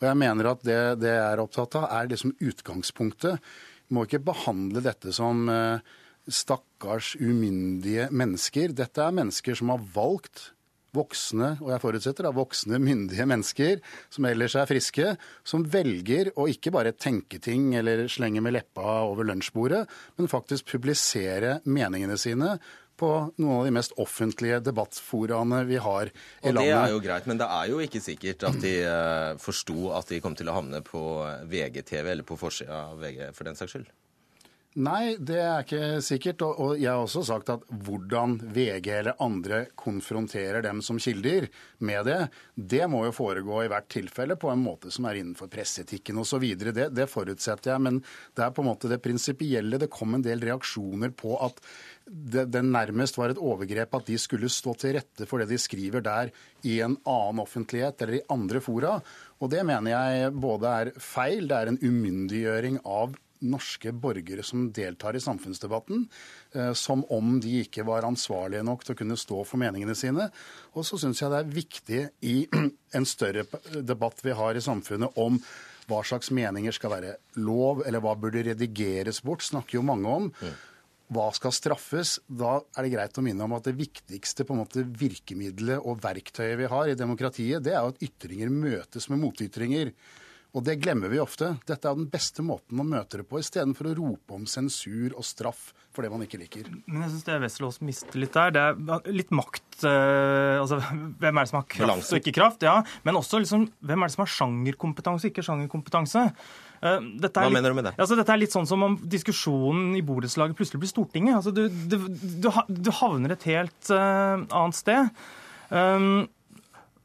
Og jeg mener at det, det jeg er opptatt av, er liksom utgangspunktet. Vi må ikke behandle dette som eh, stakkars umyndige mennesker. Dette er mennesker som har valgt voksne, og jeg forutsetter da voksne, myndige mennesker som ellers er friske, som velger å ikke bare tenke ting eller slenge med leppa over lunsjbordet, men faktisk publisere meningene sine på noen av de mest offentlige debattforaene vi har i landet. Og Det er jo greit, men det er jo ikke sikkert at de uh, forsto at de kom til å havne på VGTV eller på forsida av VG for den saks skyld. Nei, det er ikke sikkert. Og jeg har også sagt at hvordan VG eller andre konfronterer dem som kilder med det, det må jo foregå i hvert tilfelle på en måte som er innenfor presseetikken osv. Det, det forutsetter jeg. Men det er på en måte det prinsipielle. Det kom en del reaksjoner på at det, det, nærmest var et overgrep at de skulle stå til rette for det de skriver der i en annen offentlighet eller i andre fora. Og det mener jeg både er feil, det er en umyndiggjøring av norske borgere som deltar i samfunnsdebatten, eh, som om de ikke var ansvarlige nok til å kunne stå for meningene sine. Og så syns jeg det er viktig i en større debatt vi har i samfunnet om hva slags meninger skal være lov, eller hva burde redigeres bort, snakker jo mange om. Hva skal straffes? Da er det greit å minne om at det viktigste på en måte virkemidlet og verktøyet vi har i demokratiet, det er jo at ytringer møtes med motytringer. Og det glemmer vi ofte. Dette er den beste måten å møte det på, istedenfor å rope om sensur og straff for det man ikke liker. Men jeg syns det Wesselås mister litt der. Det er litt makt uh, Altså hvem er det som har kraft og ikke kraft? Ja, men også liksom hvem er det som har sjangerkompetanse og ikke sjangerkompetanse? Uh, Hva mener du med det? Altså, dette er litt sånn som om diskusjonen i borettslaget plutselig blir Stortinget. Altså, du, du, du, du havner et helt uh, annet sted. Um,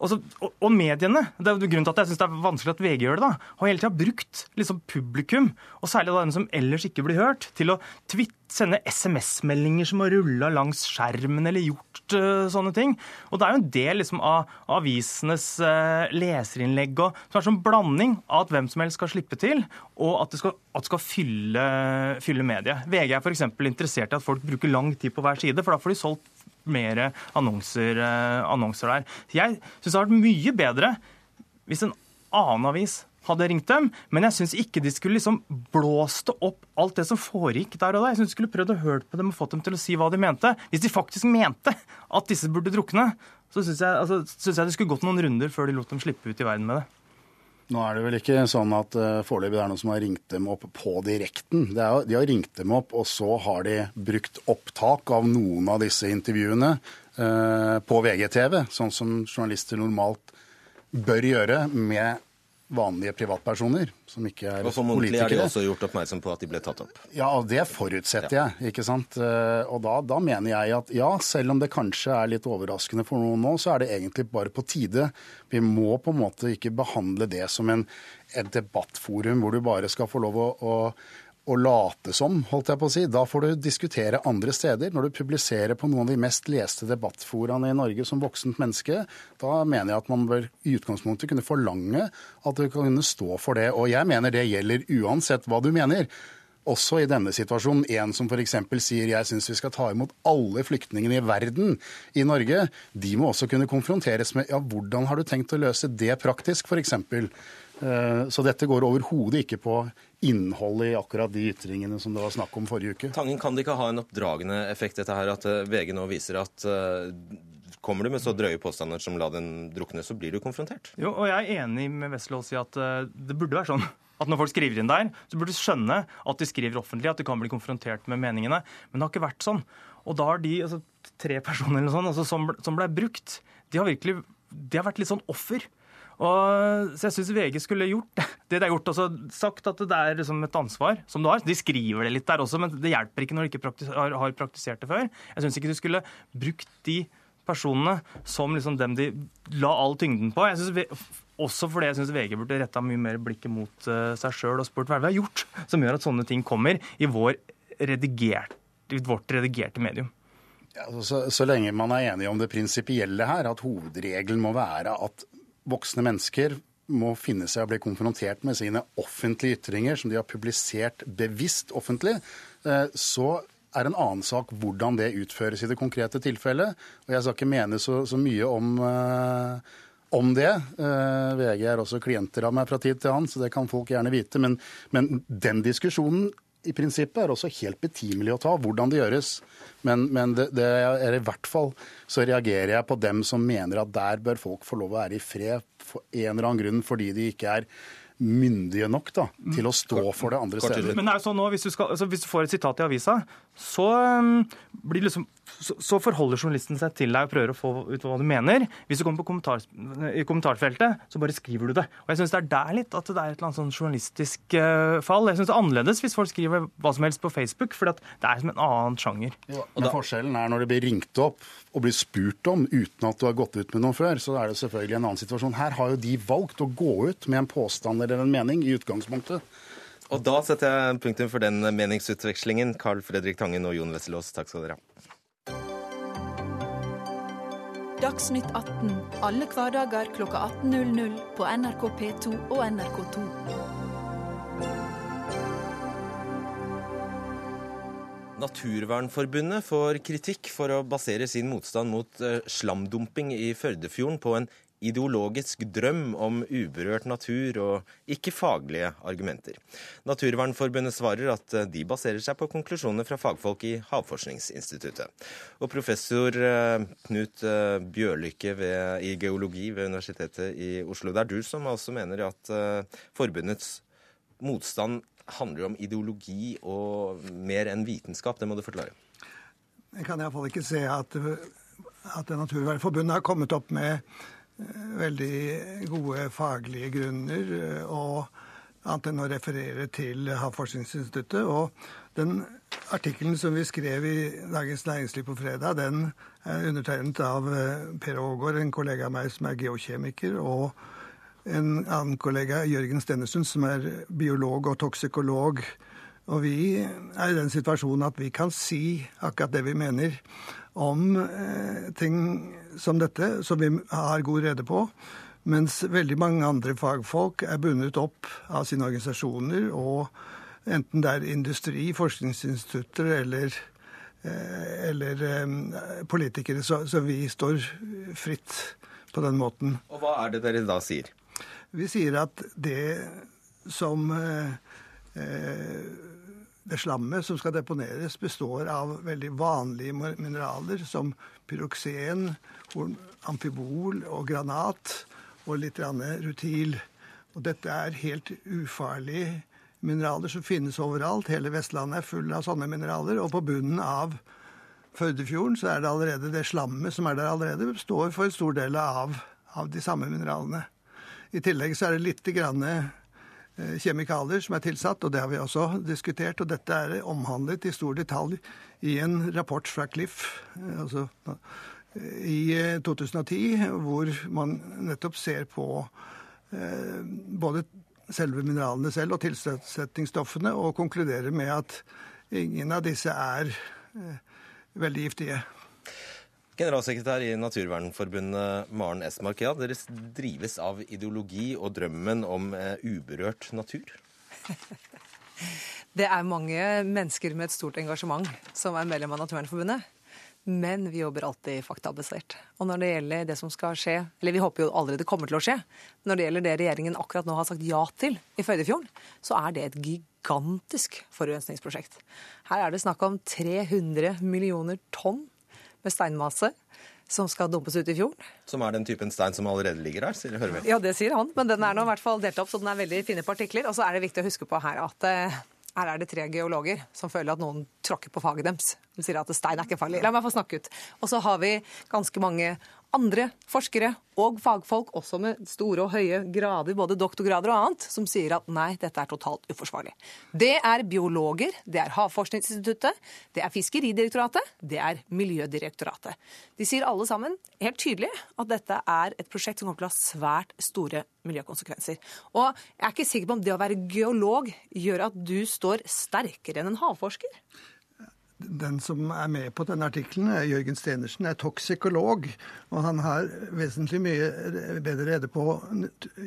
også, og, og, mediene, det er grunnen til at jeg synes det er vanskelig at VG gjør det, da, har hele tida brukt liksom, publikum, og særlig den som ellers ikke blir hørt, til å twitte sende SMS-meldinger som har rulla langs skjermen eller gjort uh, sånne ting. Og det er jo en del liksom, av, avisenes uh, leserinnlegg og, som er sånn blanding av at hvem som helst skal slippe til, og at det skal, at det skal fylle, fylle mediet. VG er f.eks. interessert i at folk bruker lang tid på hver side, for da får de solgt mer annonser, uh, annonser der. Jeg syns det hadde vært mye bedre hvis en annen avis hadde ringt dem. Men jeg syns ikke de skulle liksom blåste opp alt det som foregikk der og da. Jeg syns de skulle prøvd å høre på dem og fått dem til å si hva de mente. Hvis de faktisk mente at disse burde drukne, så syns jeg, altså, synes jeg det skulle gått noen runder før de lot dem slippe ut i verden med det. Nå er det vel ikke sånn at uh, foreløpig det er noen som har ringt dem opp på direkten. Er, de har ringt dem opp, og så har de brukt opptak av noen av disse intervjuene uh, på VGTV, sånn som journalister normalt bør gjøre med vanlige privatpersoner som ikke er politikere. Og formodentlig er de også gjort oppmerksom på at de ble tatt opp? Ja, og det forutsetter ja. jeg. ikke sant? Eh, og da, da, mener jeg at ja, selv om det kanskje er litt overraskende for noen nå, så er det egentlig bare på tide. Vi må på en måte ikke behandle det som en, et debattforum hvor du bare skal få lov å, å å late som, holdt jeg på å si. Da får du diskutere andre steder. Når du publiserer på noen av de mest leste debattforaene i Norge som voksent menneske, da mener jeg at man bør i utgangspunktet kunne forlange at du kan stå for det. Og jeg mener det gjelder uansett hva du mener. Også i denne situasjonen. En som f.eks. sier jeg syns vi skal ta imot alle flyktningene i verden i Norge. De må også kunne konfronteres med ja, hvordan har du tenkt å løse det praktisk, f.eks. Eh, så dette går overhodet ikke på innholdet i akkurat de ytringene som det var snakk om forrige uke. Tangen, kan det ikke ha en oppdragende effekt, dette her, at eh, VG nå viser at eh, kommer du med så drøye påstander som la den drukne, så blir du konfrontert? Jo, og jeg er enig med Wesselaas i at det burde være sånn. At når folk skriver inn der, så burde du skjønne at de skriver offentlig, at de kan bli konfrontert med meningene. Men det har ikke vært sånn. Og da har de altså, tre personer eller sånn, altså, som, som ble brukt, de har virkelig de har vært litt sånn offer og, så jeg syns VG skulle gjort det de har gjort. Altså sagt at det er liksom et ansvar som du har. De skriver det litt der også, men det hjelper ikke når de ikke praktis har, praktisert det før. Jeg syns ikke du skulle brukt de personene som liksom dem de la all tyngden på. Jeg synes, også fordi jeg syns VG burde retta mye mer blikket mot uh, seg sjøl og spurt hva vi har gjort som gjør at sånne ting kommer i, redigert, i vårt redigerte medium. Ja, altså, så, så, lenge man er enig om det prinsipielle her, at hovedregelen må være at voksne mennesker må finne seg å bli konfrontert med sine offentlige ytringer som de har publisert bevisst offentlig, eh, så er en annen sak hvordan det utføres i det konkrete tilfellet. Og jeg skal ikke mene så, så mye om, uh, om det. Uh, VG er også klienter av meg fra tid til annen, så det kan folk gjerne vite. Men, men den diskusjonen i prinsippet er også helt betimelig å ta, hvordan det gjøres. Men, men det, det, er i hvert fall så reagerer jeg på dem som mener at der bør folk få lov å være i fred for en eller annen grunn fordi de ikke er myndige nok da, til å stå for det andre steder. Men det er jo sånn nå, hvis du, skal, altså hvis du får et sitat i avisa, så, um, liksom, så, så, forholder journalisten seg til deg og prøver å få ut hva du mener. Hvis du kommer på kommentar, i kommentarfeltet, så bare skriver du det. Og jeg syns det er der litt at det er et eller annet sånn journalistisk uh, fall. Jeg syns det er annerledes hvis folk skriver hva som helst på Facebook, for det er som en annen sjanger. Ja, men Forskjellen er når det blir ringt opp og blir spurt om uten at du har gått ut med noe før, så er det selvfølgelig en annen situasjon. Her har jo de valgt å gå ut med en påstand eller en mening i utgangspunktet. Og da setter jeg punktum for den meningsutvekslingen. Carl Fredrik Tangen og Jon Wesselås, takk skal dere ha. Dagsnytt 18 alle hverdager kl 18.00 på NRK P2 og NRK2. Naturvernforbundet får kritikk for å basere sin motstand mot eh, slamdumping i Førdefjorden på en ideologisk drøm om uberørt natur og ikke faglige argumenter. Naturvernforbundet svarer at eh, de baserer seg på konklusjoner fra fagfolk i Havforskningsinstituttet. Og professor eh, Knut Bjørlykke ved, i geologi ved Universitetet i Oslo, det er du som også mener at forbundets motstand handler om ideologi og mer enn vitenskap. Det må du forklare. Jeg kan iallfall ikke se at, at Naturvernforbundet har kommet opp med eh, veldig gode faglige grunner. Og annet enn å referere til Havforskningsinstituttet. Og den artikkelen som vi skrev i Dagens Næringsliv på fredag, den er undertegnet av eh, Per Aagaard, en kollega av meg som er geokjemiker, og en annen kollega, Jørgen Stennesund som er biolog og toksikolog. Og vi er i den situasjonen at vi kan si akkurat det vi mener om eh, ting som dette, som vi har god rede på. Mens veldig mange andre fagfolk er bundet opp av sine organisasjoner, og enten det er industri, forskningsinstitutter eller, eh, eller eh, politikere, så, så vi står fritt på den måten. Og hva er det dere da sier? Vi sier at det som eh, det slammet som skal deponeres, består av veldig vanlige mineraler som pyroksen, amfibol og granat og litt rutil. Og dette er helt ufarlige mineraler som finnes overalt. Hele Vestlandet er full av sånne mineraler. Og på bunnen av Førdefjorden så er det allerede det slammet som er der allerede, står for en stor del av, av de samme mineralene. I tillegg så er det litt grann kjemikalier som er tilsatt, og det har vi også diskutert. Og dette er omhandlet i stor detalj i en rapport fra Cliff eh, altså, i 2010, eh, hvor man nettopp ser på både selve mineralene selv og tilsetningsstoffene, og konkluderer med at ingen av disse er veldig giftige. Generalsekretær i Naturvernforbundet Maren Esmark, ja, dere drives av ideologi og drømmen om eh, uberørt natur? Det er mange mennesker med et stort engasjement som er medlem av Naturvernforbundet. Men vi jobber alltid faktabasert. Og når det gjelder det som skal skje, eller vi håper jo aldri det kommer til å skje, når det gjelder det regjeringen akkurat nå har sagt ja til i Førdefjorden, så er det et gigantisk forurensningsprosjekt. Her er det snakk om 300 millioner tonn med steinmasse som skal dumpes ut i fjorden. Som er den typen stein som allerede ligger her, sier hører vi. Ja, det sier han, men den er nå i hvert fall delt opp, så den er veldig fine partikler. Og så er det viktig å huske på her at uh, her er det tre geologer som føler at noen tråkker på faget deres. De sier at stein er ikke farlig. La meg få snakke ut. Og så har vi ganske mange andre forskere og fagfolk, også med store og høye grader, både doktorgrader og annet, som sier at nei, dette er totalt uforsvarlig. Det er biologer, det er Havforskningsinstituttet, det er Fiskeridirektoratet, det er Miljødirektoratet. De sier alle sammen helt tydelig at dette er et prosjekt som kommer til å ha svært store miljøkonsekvenser. Og jeg er ikke sikker på om det å være geolog gjør at du står sterkere enn en havforsker. Den som er med på denne artikkelen, Jørgen Stenersen, er toksikolog. Og han har vesentlig mye bedre rede på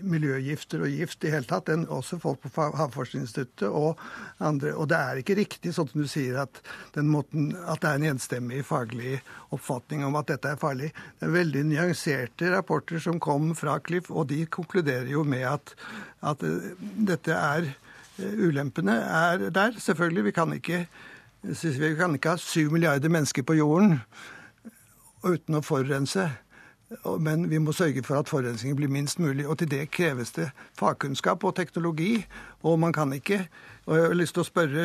miljøgifter og gift i hele tatt enn også folk på Havforskningsinstituttet og andre. Og det er ikke riktig, sånn som du sier, at, måten, at det er en enstemmig faglig oppfatning om at dette er farlig. Det er veldig nyanserte rapporter som kom fra Cliff, og de konkluderer jo med at, at dette er Ulempene er der, selvfølgelig. Vi kan ikke vi kan ikke ha syv milliarder mennesker på jorden uten å forurense. Men vi må sørge for at forurensningen blir minst mulig. Og til det kreves det fagkunnskap og teknologi. Og man kan ikke Og jeg har lyst til å spørre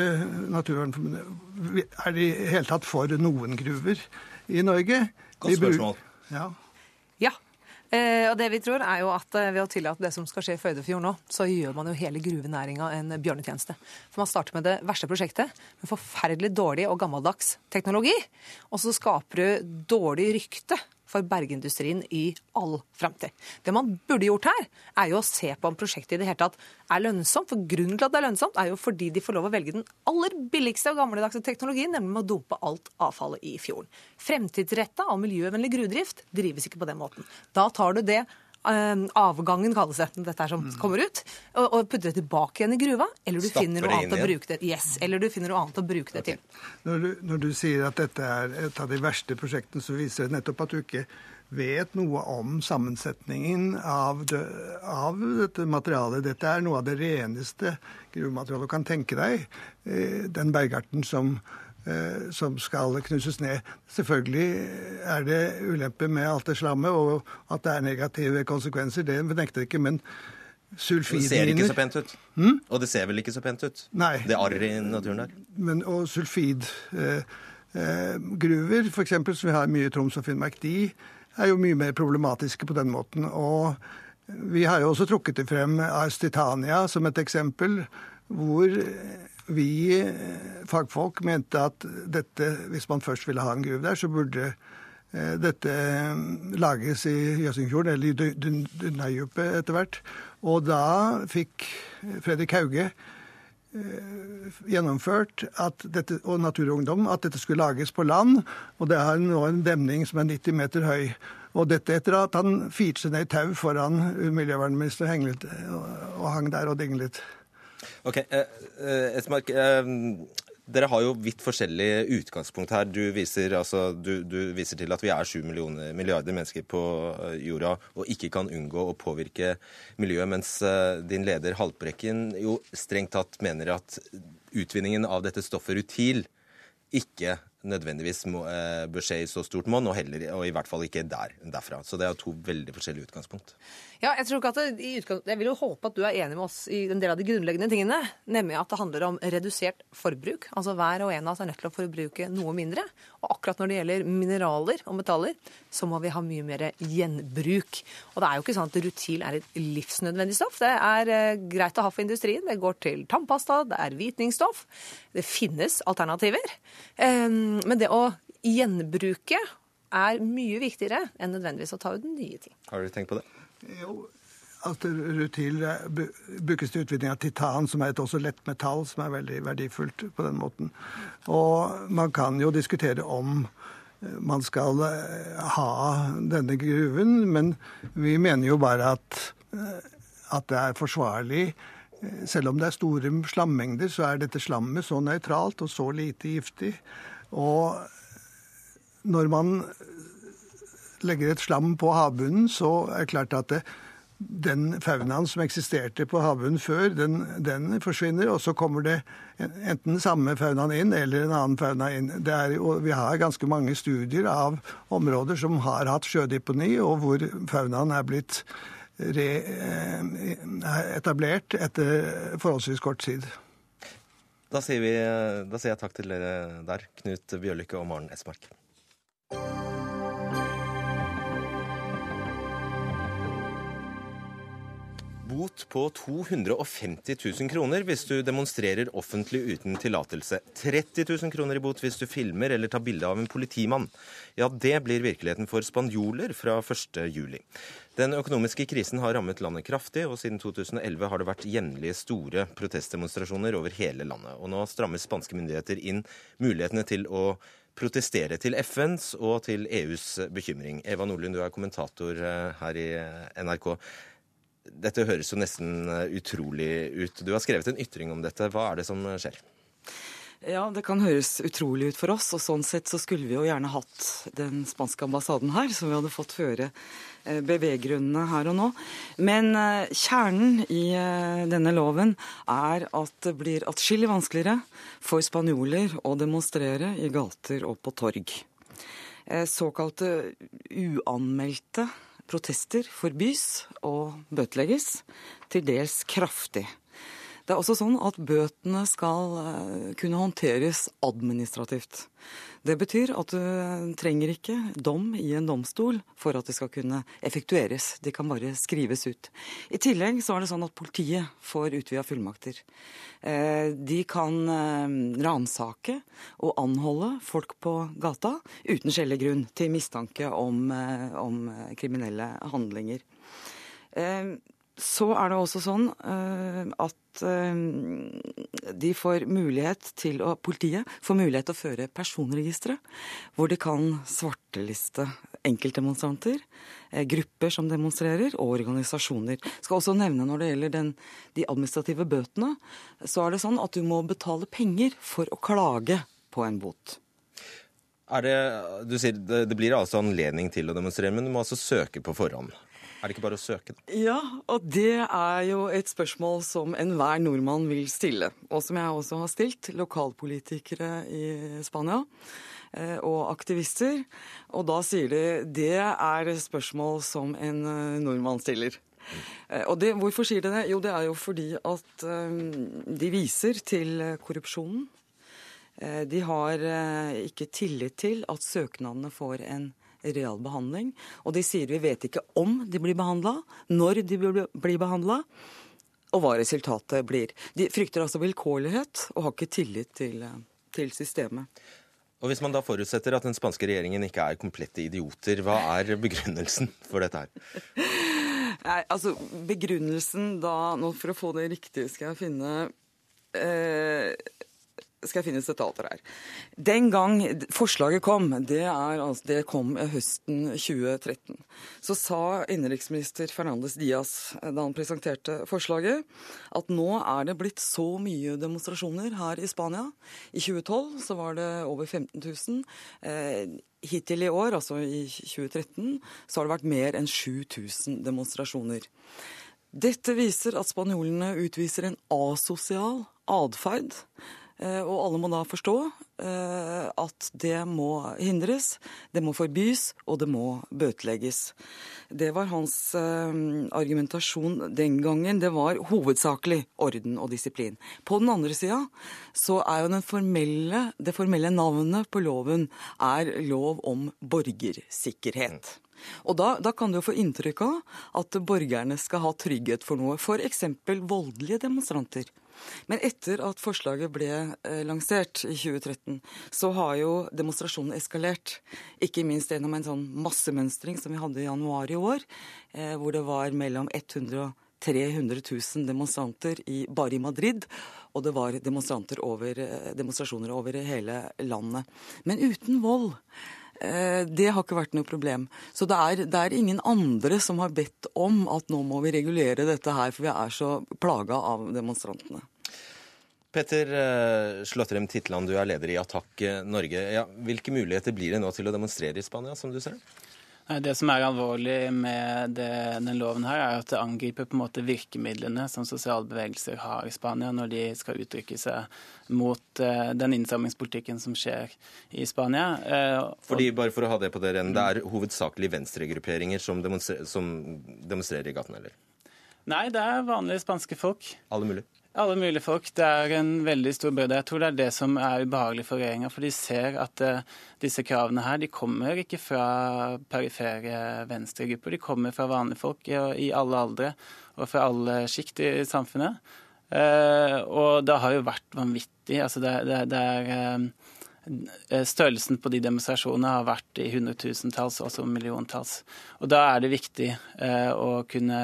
Naturvernforbundet Er de i hele tatt for noen gruver i Norge? Godt spørsmål. Ja. ja. Eh, og det vi tror er jo at eh, Ved å tillate det som skal skje i Førdefjord nå, så gjør man jo hele gruvenæringa en bjørnetjeneste. For Man starter med det verste prosjektet, med forferdelig dårlig og gammeldags teknologi. Og så skaper du dårlig rykte for bergindustrien i all fremtid. Det man burde gjort her, er jo å se på om prosjektet i det hele tatt er lønnsomt. For grunnen til at det er lønnsomt, er jo fordi de får lov å velge den aller billigste og gamledagse teknologien, nemlig med å dumpe alt avfallet i fjorden. Fremtidsretta og miljøvennlig gruvedrift drives ikke på den måten. Da tar du det avgangen, kalles det, dette er som mm. kommer ut, og, og putter det tilbake igjen i gruva, eller du, finner noe, annet å bruke det, yes, eller du finner noe annet å bruke det til. Når du, når du sier at dette er et av de verste prosjektene, så viser det nettopp at du ikke vet noe om sammensetningen av, det, av, dette materialet. Dette er noe av det reneste gruvematerialet du kan tenke deg. Eh, den bergarten som som skal knuses ned. Selvfølgelig er det ulempe med alt det slammet, og at det er negative konsekvenser. Det nekter jeg ikke, men sulfidminer Det ser ikke så pent ut. Hmm? Og det ser vel ikke så pent ut? Nei. Det arret i naturen der. Men, og sulfidgruver, eh, eh, f.eks., som vi har mye i Troms og Finnmark, de er jo mye mer problematiske på den måten. Og Vi har jo også trukket det frem Ars Titania som et eksempel, hvor vi fagfolk mente at dette, hvis man først ville ha en gruve der, så burde dette lages i Jøsingfjorden, eller i Dunderdypet etter hvert. Og da fikk Fredrik Hauge gjennomført dette, og Natur og Ungdom at dette skulle lages på land. Og det har nå en demning som er 90 meter høy. Og dette etter at han firte seg ned i tau foran miljøvernminister Henglet og hang der og dinglet. Ok, eh, Esmark, eh, dere har jo vidt forskjellig utgangspunkt her. Du viser, altså, du, du viser til at vi er sju milliarder mennesker på jorda og ikke kan unngå å påvirke miljøet, mens din leder Haltbrekken jo strengt tatt mener at utvinningen av dette stoffet rutil ikke nødvendigvis må, eh, bør skje i så stort monn, og, og i hvert fall ikke der, derfra. Så det er to veldig forskjellige utgangspunkt. Ja, jeg, tror ikke at det, jeg vil jo håpe at du er enig med oss i en del av de grunnleggende tingene. Nemlig at det handler om redusert forbruk. Altså hver og en av oss er nødt til å forbruke noe mindre. Og akkurat når det gjelder mineraler og metaller, så må vi ha mye mer gjenbruk. Og det er jo ikke sånn at rutil er et livsnødvendig stoff. Det er eh, greit å ha for industrien. Det går til tannpasta, det er hvitningsstoff. Det finnes alternativer. Um, men det å gjenbruke er mye viktigere enn nødvendigvis å ta ut nye ting. Har dere tenkt på det? Jo, at rutil brukes til utvinning av titan, som er et også lett metall, som er veldig verdifullt på den måten. Og man kan jo diskutere om man skal ha denne gruven, men vi mener jo bare at, at det er forsvarlig. Selv om det er store slammengder, så er dette slammet så nøytralt og så lite giftig og når man legger et slam på havbunnen, så er det klart at det, den faunaen som eksisterte på havbunnen før, den, den, forsvinner. Og så kommer det enten samme faunaen inn eller en annen fauna inn. Er, vi har ganske mange studier av områder som har hatt sjødeponi, og hvor faunaen er blitt re, eh, etablert etter forholdsvis kort tid. Da sier, vi, da sier jeg takk til dere der, Knut Bjørlykke og Maren Esmark. Bot på 250 000 kroner hvis du demonstrerer offentlig uten tillatelse. 30 000 kroner i bot hvis du filmer eller tar bilde av en politimann. Ja, det blir virkeligheten for spanjoler fra 1.7. Den økonomiske krisen har rammet landet kraftig, og siden 2011 har det vært jevnlige store protestdemonstrasjoner over hele landet. Og nå strammer spanske myndigheter inn mulighetene til å protestere til FNs og til EUs bekymring. Eva Nordlund, du er kommentator eh, her i NRK. Dette høres jo nesten utrolig ut. Du har skrevet en ytring om dette. Hva er det som skjer? Ja, det kan høres utrolig ut for oss, og sånn sett så skulle vi jo gjerne hatt den spanske ambassaden her, så vi hadde fått høre eh, beveggrunnene her og nå. Men eh, kjernen i eh, denne loven er at det blir atskillig vanskeligere for spanjoler å demonstrere i gater og på torg. Såkalte uanmeldte protester forbys og bøtelegges, til dels kraftig. Det er også sånn at bøtene skal eh, kunne håndteres administrativt. Det betyr at du trenger ikke dom i en domstol for at det skal kunne effektueres. De kan bare skrives ut. I tillegg så er det sånn at politiet får utvida fullmakter. Eh, de kan eh, ransake og anholde folk på gata uten skjellig grunn til mistanke om, om kriminelle handlinger. Så er det også sånn at Eh, de får mulighet til å, politiet får mulighet til å føre personregistre, hvor de kan svarteliste enkeltdemonstranter, eh, grupper som demonstrerer, og organisasjoner. Jeg skal også nevne Når det gjelder den, de administrative bøtene, så er det sånn at du må betale penger for å klage på en bot. Det, du sier det blir altså anledning til å demonstrere, men du må altså søke på forhånd? Er det ikke bare å søke? Da? Ja, og det er jo et spørsmål som enhver nordmann vil stille. Og som jeg også har stilt lokalpolitikere i Spania eh, og aktivister. Og da sier de det er spørsmål som en eh, nordmann stiller. Eh, og det, Hvorfor sier de det? Jo, det er jo fordi at de viser til korrupsjonen. De har ikke tillit til at søknadene får en real behandling. Og de sier vi vet ikke om de blir behandla, når de blir behandla, og hva resultatet blir. De frykter altså vilkårlighet og har ikke tillit til, til systemet. Og Hvis man da forutsetter at den spanske regjeringen ikke er komplette idioter, hva er begrunnelsen for dette her? Nei, altså Begrunnelsen da nå For å få det riktig skal jeg finne eh, skal jeg finne sitater her. Den gang forslaget kom, det, er, altså, det kom høsten 2013, så sa innenriksminister Fernandes Diaz da han presenterte forslaget, at nå er det blitt så mye demonstrasjoner her i Spania. I 2012 så var det over 15 000. Eh, hittil i år, altså i 2013, så har det vært mer enn 7000 demonstrasjoner. Dette viser at spanjolene utviser en asosial atferd Eh, og alle må da forstå eh, at det må hindres, det må forbys, og det må bøtelegges. Det var hans eh, argumentasjon den gangen. Det var hovedsakelig orden og disiplin. På den andre sida så er jo formelle, det formelle navnet på loven er lov om borgersikkerhet. Og da, da, kan du jo få inntrykk av at borgerne skal ha trygghet for noe, f.eks. voldelige demonstranter. Men etter at forslaget ble eh, lansert i 2013, så har jo demonstrasjonen eskalert. Ikke minst gjennom en sånn massemønstring som vi hadde i januar i år, eh, hvor det var mellom 100 og 300 000 demonstranter i, bare i Madrid. Og det var over, eh, demonstrasjoner over hele landet. Men uten vold. Det har ikke vært noe problem. Så det er, det er, ingen andre som har bedt om at nå må vi regulere dette her, for vi er så plaga av demonstrantene. Petter eh, Slåttrem Titland, du er leder i Attakk eh, Norge. Ja, hvilke muligheter blir det nå til å demonstrere i Spania, som du ser det? Det som er alvorlig med det, den loven, her, er at det angriper på en måte virkemidlene som sosiale bevegelser har i Spania når de skal uttrykke seg mot uh, den innsamlingspolitikken som skjer i Spania. Uh, Fordi, bare for å ha Det på det rene, det er hovedsakelig venstregrupperinger som, demonstrer, som demonstrerer i gaten, eller? Nei, det er vanlige spanske folk. Alle mulige? Alle mulige folk. Det er en veldig stor bredde. Jeg tror det er det som er ubehagelig for regjeringa. For de ser at uh, disse kravene her, de kommer ikke fra perifere venstregrupper. De kommer fra vanlige folk i, alle aldre og fra alle sjikt i samfunnet. Uh, og det har jo vært vanvittig. Altså det, det, det er Eh, størrelsen på de demonstrasjonene har vært i hundretusentalls, også milliontalls. Og Da er det viktig eh, å kunne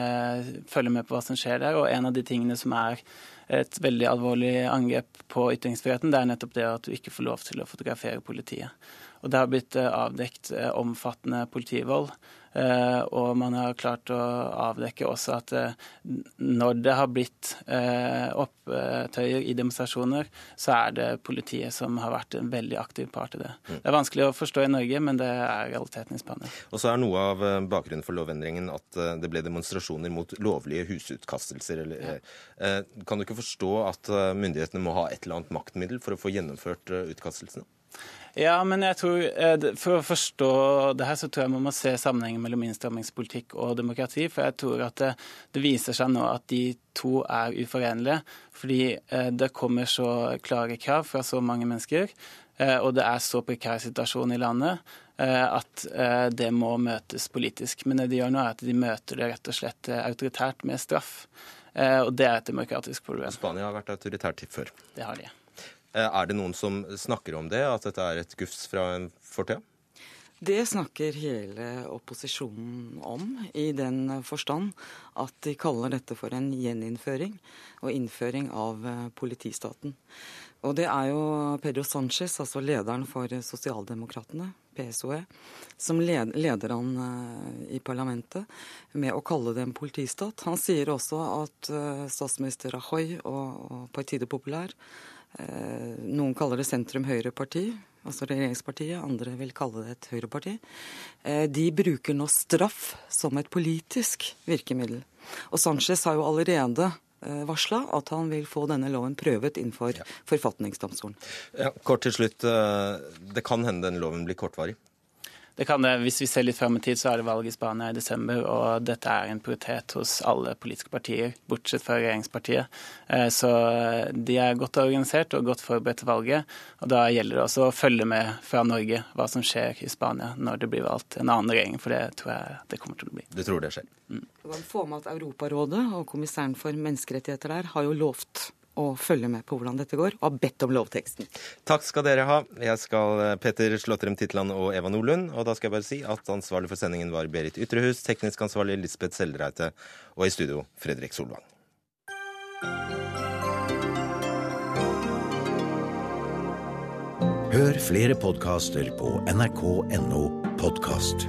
eh, følge med på hva som skjer der. Og en av de tingene som er et veldig alvorlig angrep på ytringsfriheten, det er nettopp det at du ikke får lov til å fotografere politiet. Og det har blitt eh, avdekt eh, omfattende politivold. Eh, og man har klart å avdekke også at når det har blitt opptøyer i demonstrasjoner, så er det politiet som har vært en veldig aktiv part i det. Mm. Det er vanskelig å forstå i Norge, men det er realiteten i Spania. Og så er noe av bakgrunnen for lovendringen at det ble demonstrasjoner mot lovlige husutkastelser. Ja. Kan du ikke forstå at myndighetene må ha et eller annet maktmiddel for å få gjennomført utkastelsene? Ja, men jeg tror, eh, For å forstå det her, så tror jeg man må se sammenhengen mellom innstrammingspolitikk og demokrati. For jeg tror at det, det viser seg nå at de to er uforenlige. Fordi eh, det kommer så klare krav fra så mange mennesker, eh, og det er så prekær situasjon i landet at det må møtes politisk. Men det de gjør nå, er at de møter det rett og slett autoritært med straff. Og det er et demokratisk problem. Spania har vært autoritært før. Det har de. Eh, er det noen som snakker om det, at dette er et gufs fra en fortid? Det snakker hele opposisjonen om, i den forstand at de kaller dette for en gjeninnføring og innføring av eh, politistaten. Og det er jo Pedro Sánchez, altså lederen for Sosialdemokratene, PSOE, som leder han eh, i parlamentet med å kalle det en politistat. Han sier også at statsminister Rajoy og Partido Popular Eh, noen kaller det sentrum-høyre-parti, altså regjeringspartiet. Andre vil kalle det et høyreparti. Eh, de bruker nå straff som et politisk virkemiddel. Og Sanchez har jo allerede eh, varsla at han vil få denne loven prøvet innenfor ja. forfatningsdomstolen. Ja, kort til slutt. Det kan hende denne loven blir kortvarig? Det kan det, Hvis vi ser litt fram i tid, så er det valg i Spania i desember, og dette er en prioritet hos alle politiske partier, bortsett fra regjeringspartiet. Eh, så de er godt organisert og godt forberedt til valget. og Da gjelder det også å følge med fra Norge hva som skjer i Spania når det blir valgt en annen regjering, for det tror jeg det kommer til å bli. Du tror det skjer? Mm. Få med at Europarådet og kommissæren for menneskerettigheter der har jo lovt å følge med på hvordan dette går, og har bedt om lovteksten. Takk skal dere ha. Jeg skal Petter Peter Slåttrem Titland og Eva Nordlund. Og da skal jeg bare si at ansvarlig for sendingen var Berit Ytrehus, teknisk ansvarlig Lisbeth Seldreite, og i studio Fredrik Solvang. Hør flere podkaster på nrk.no podkast.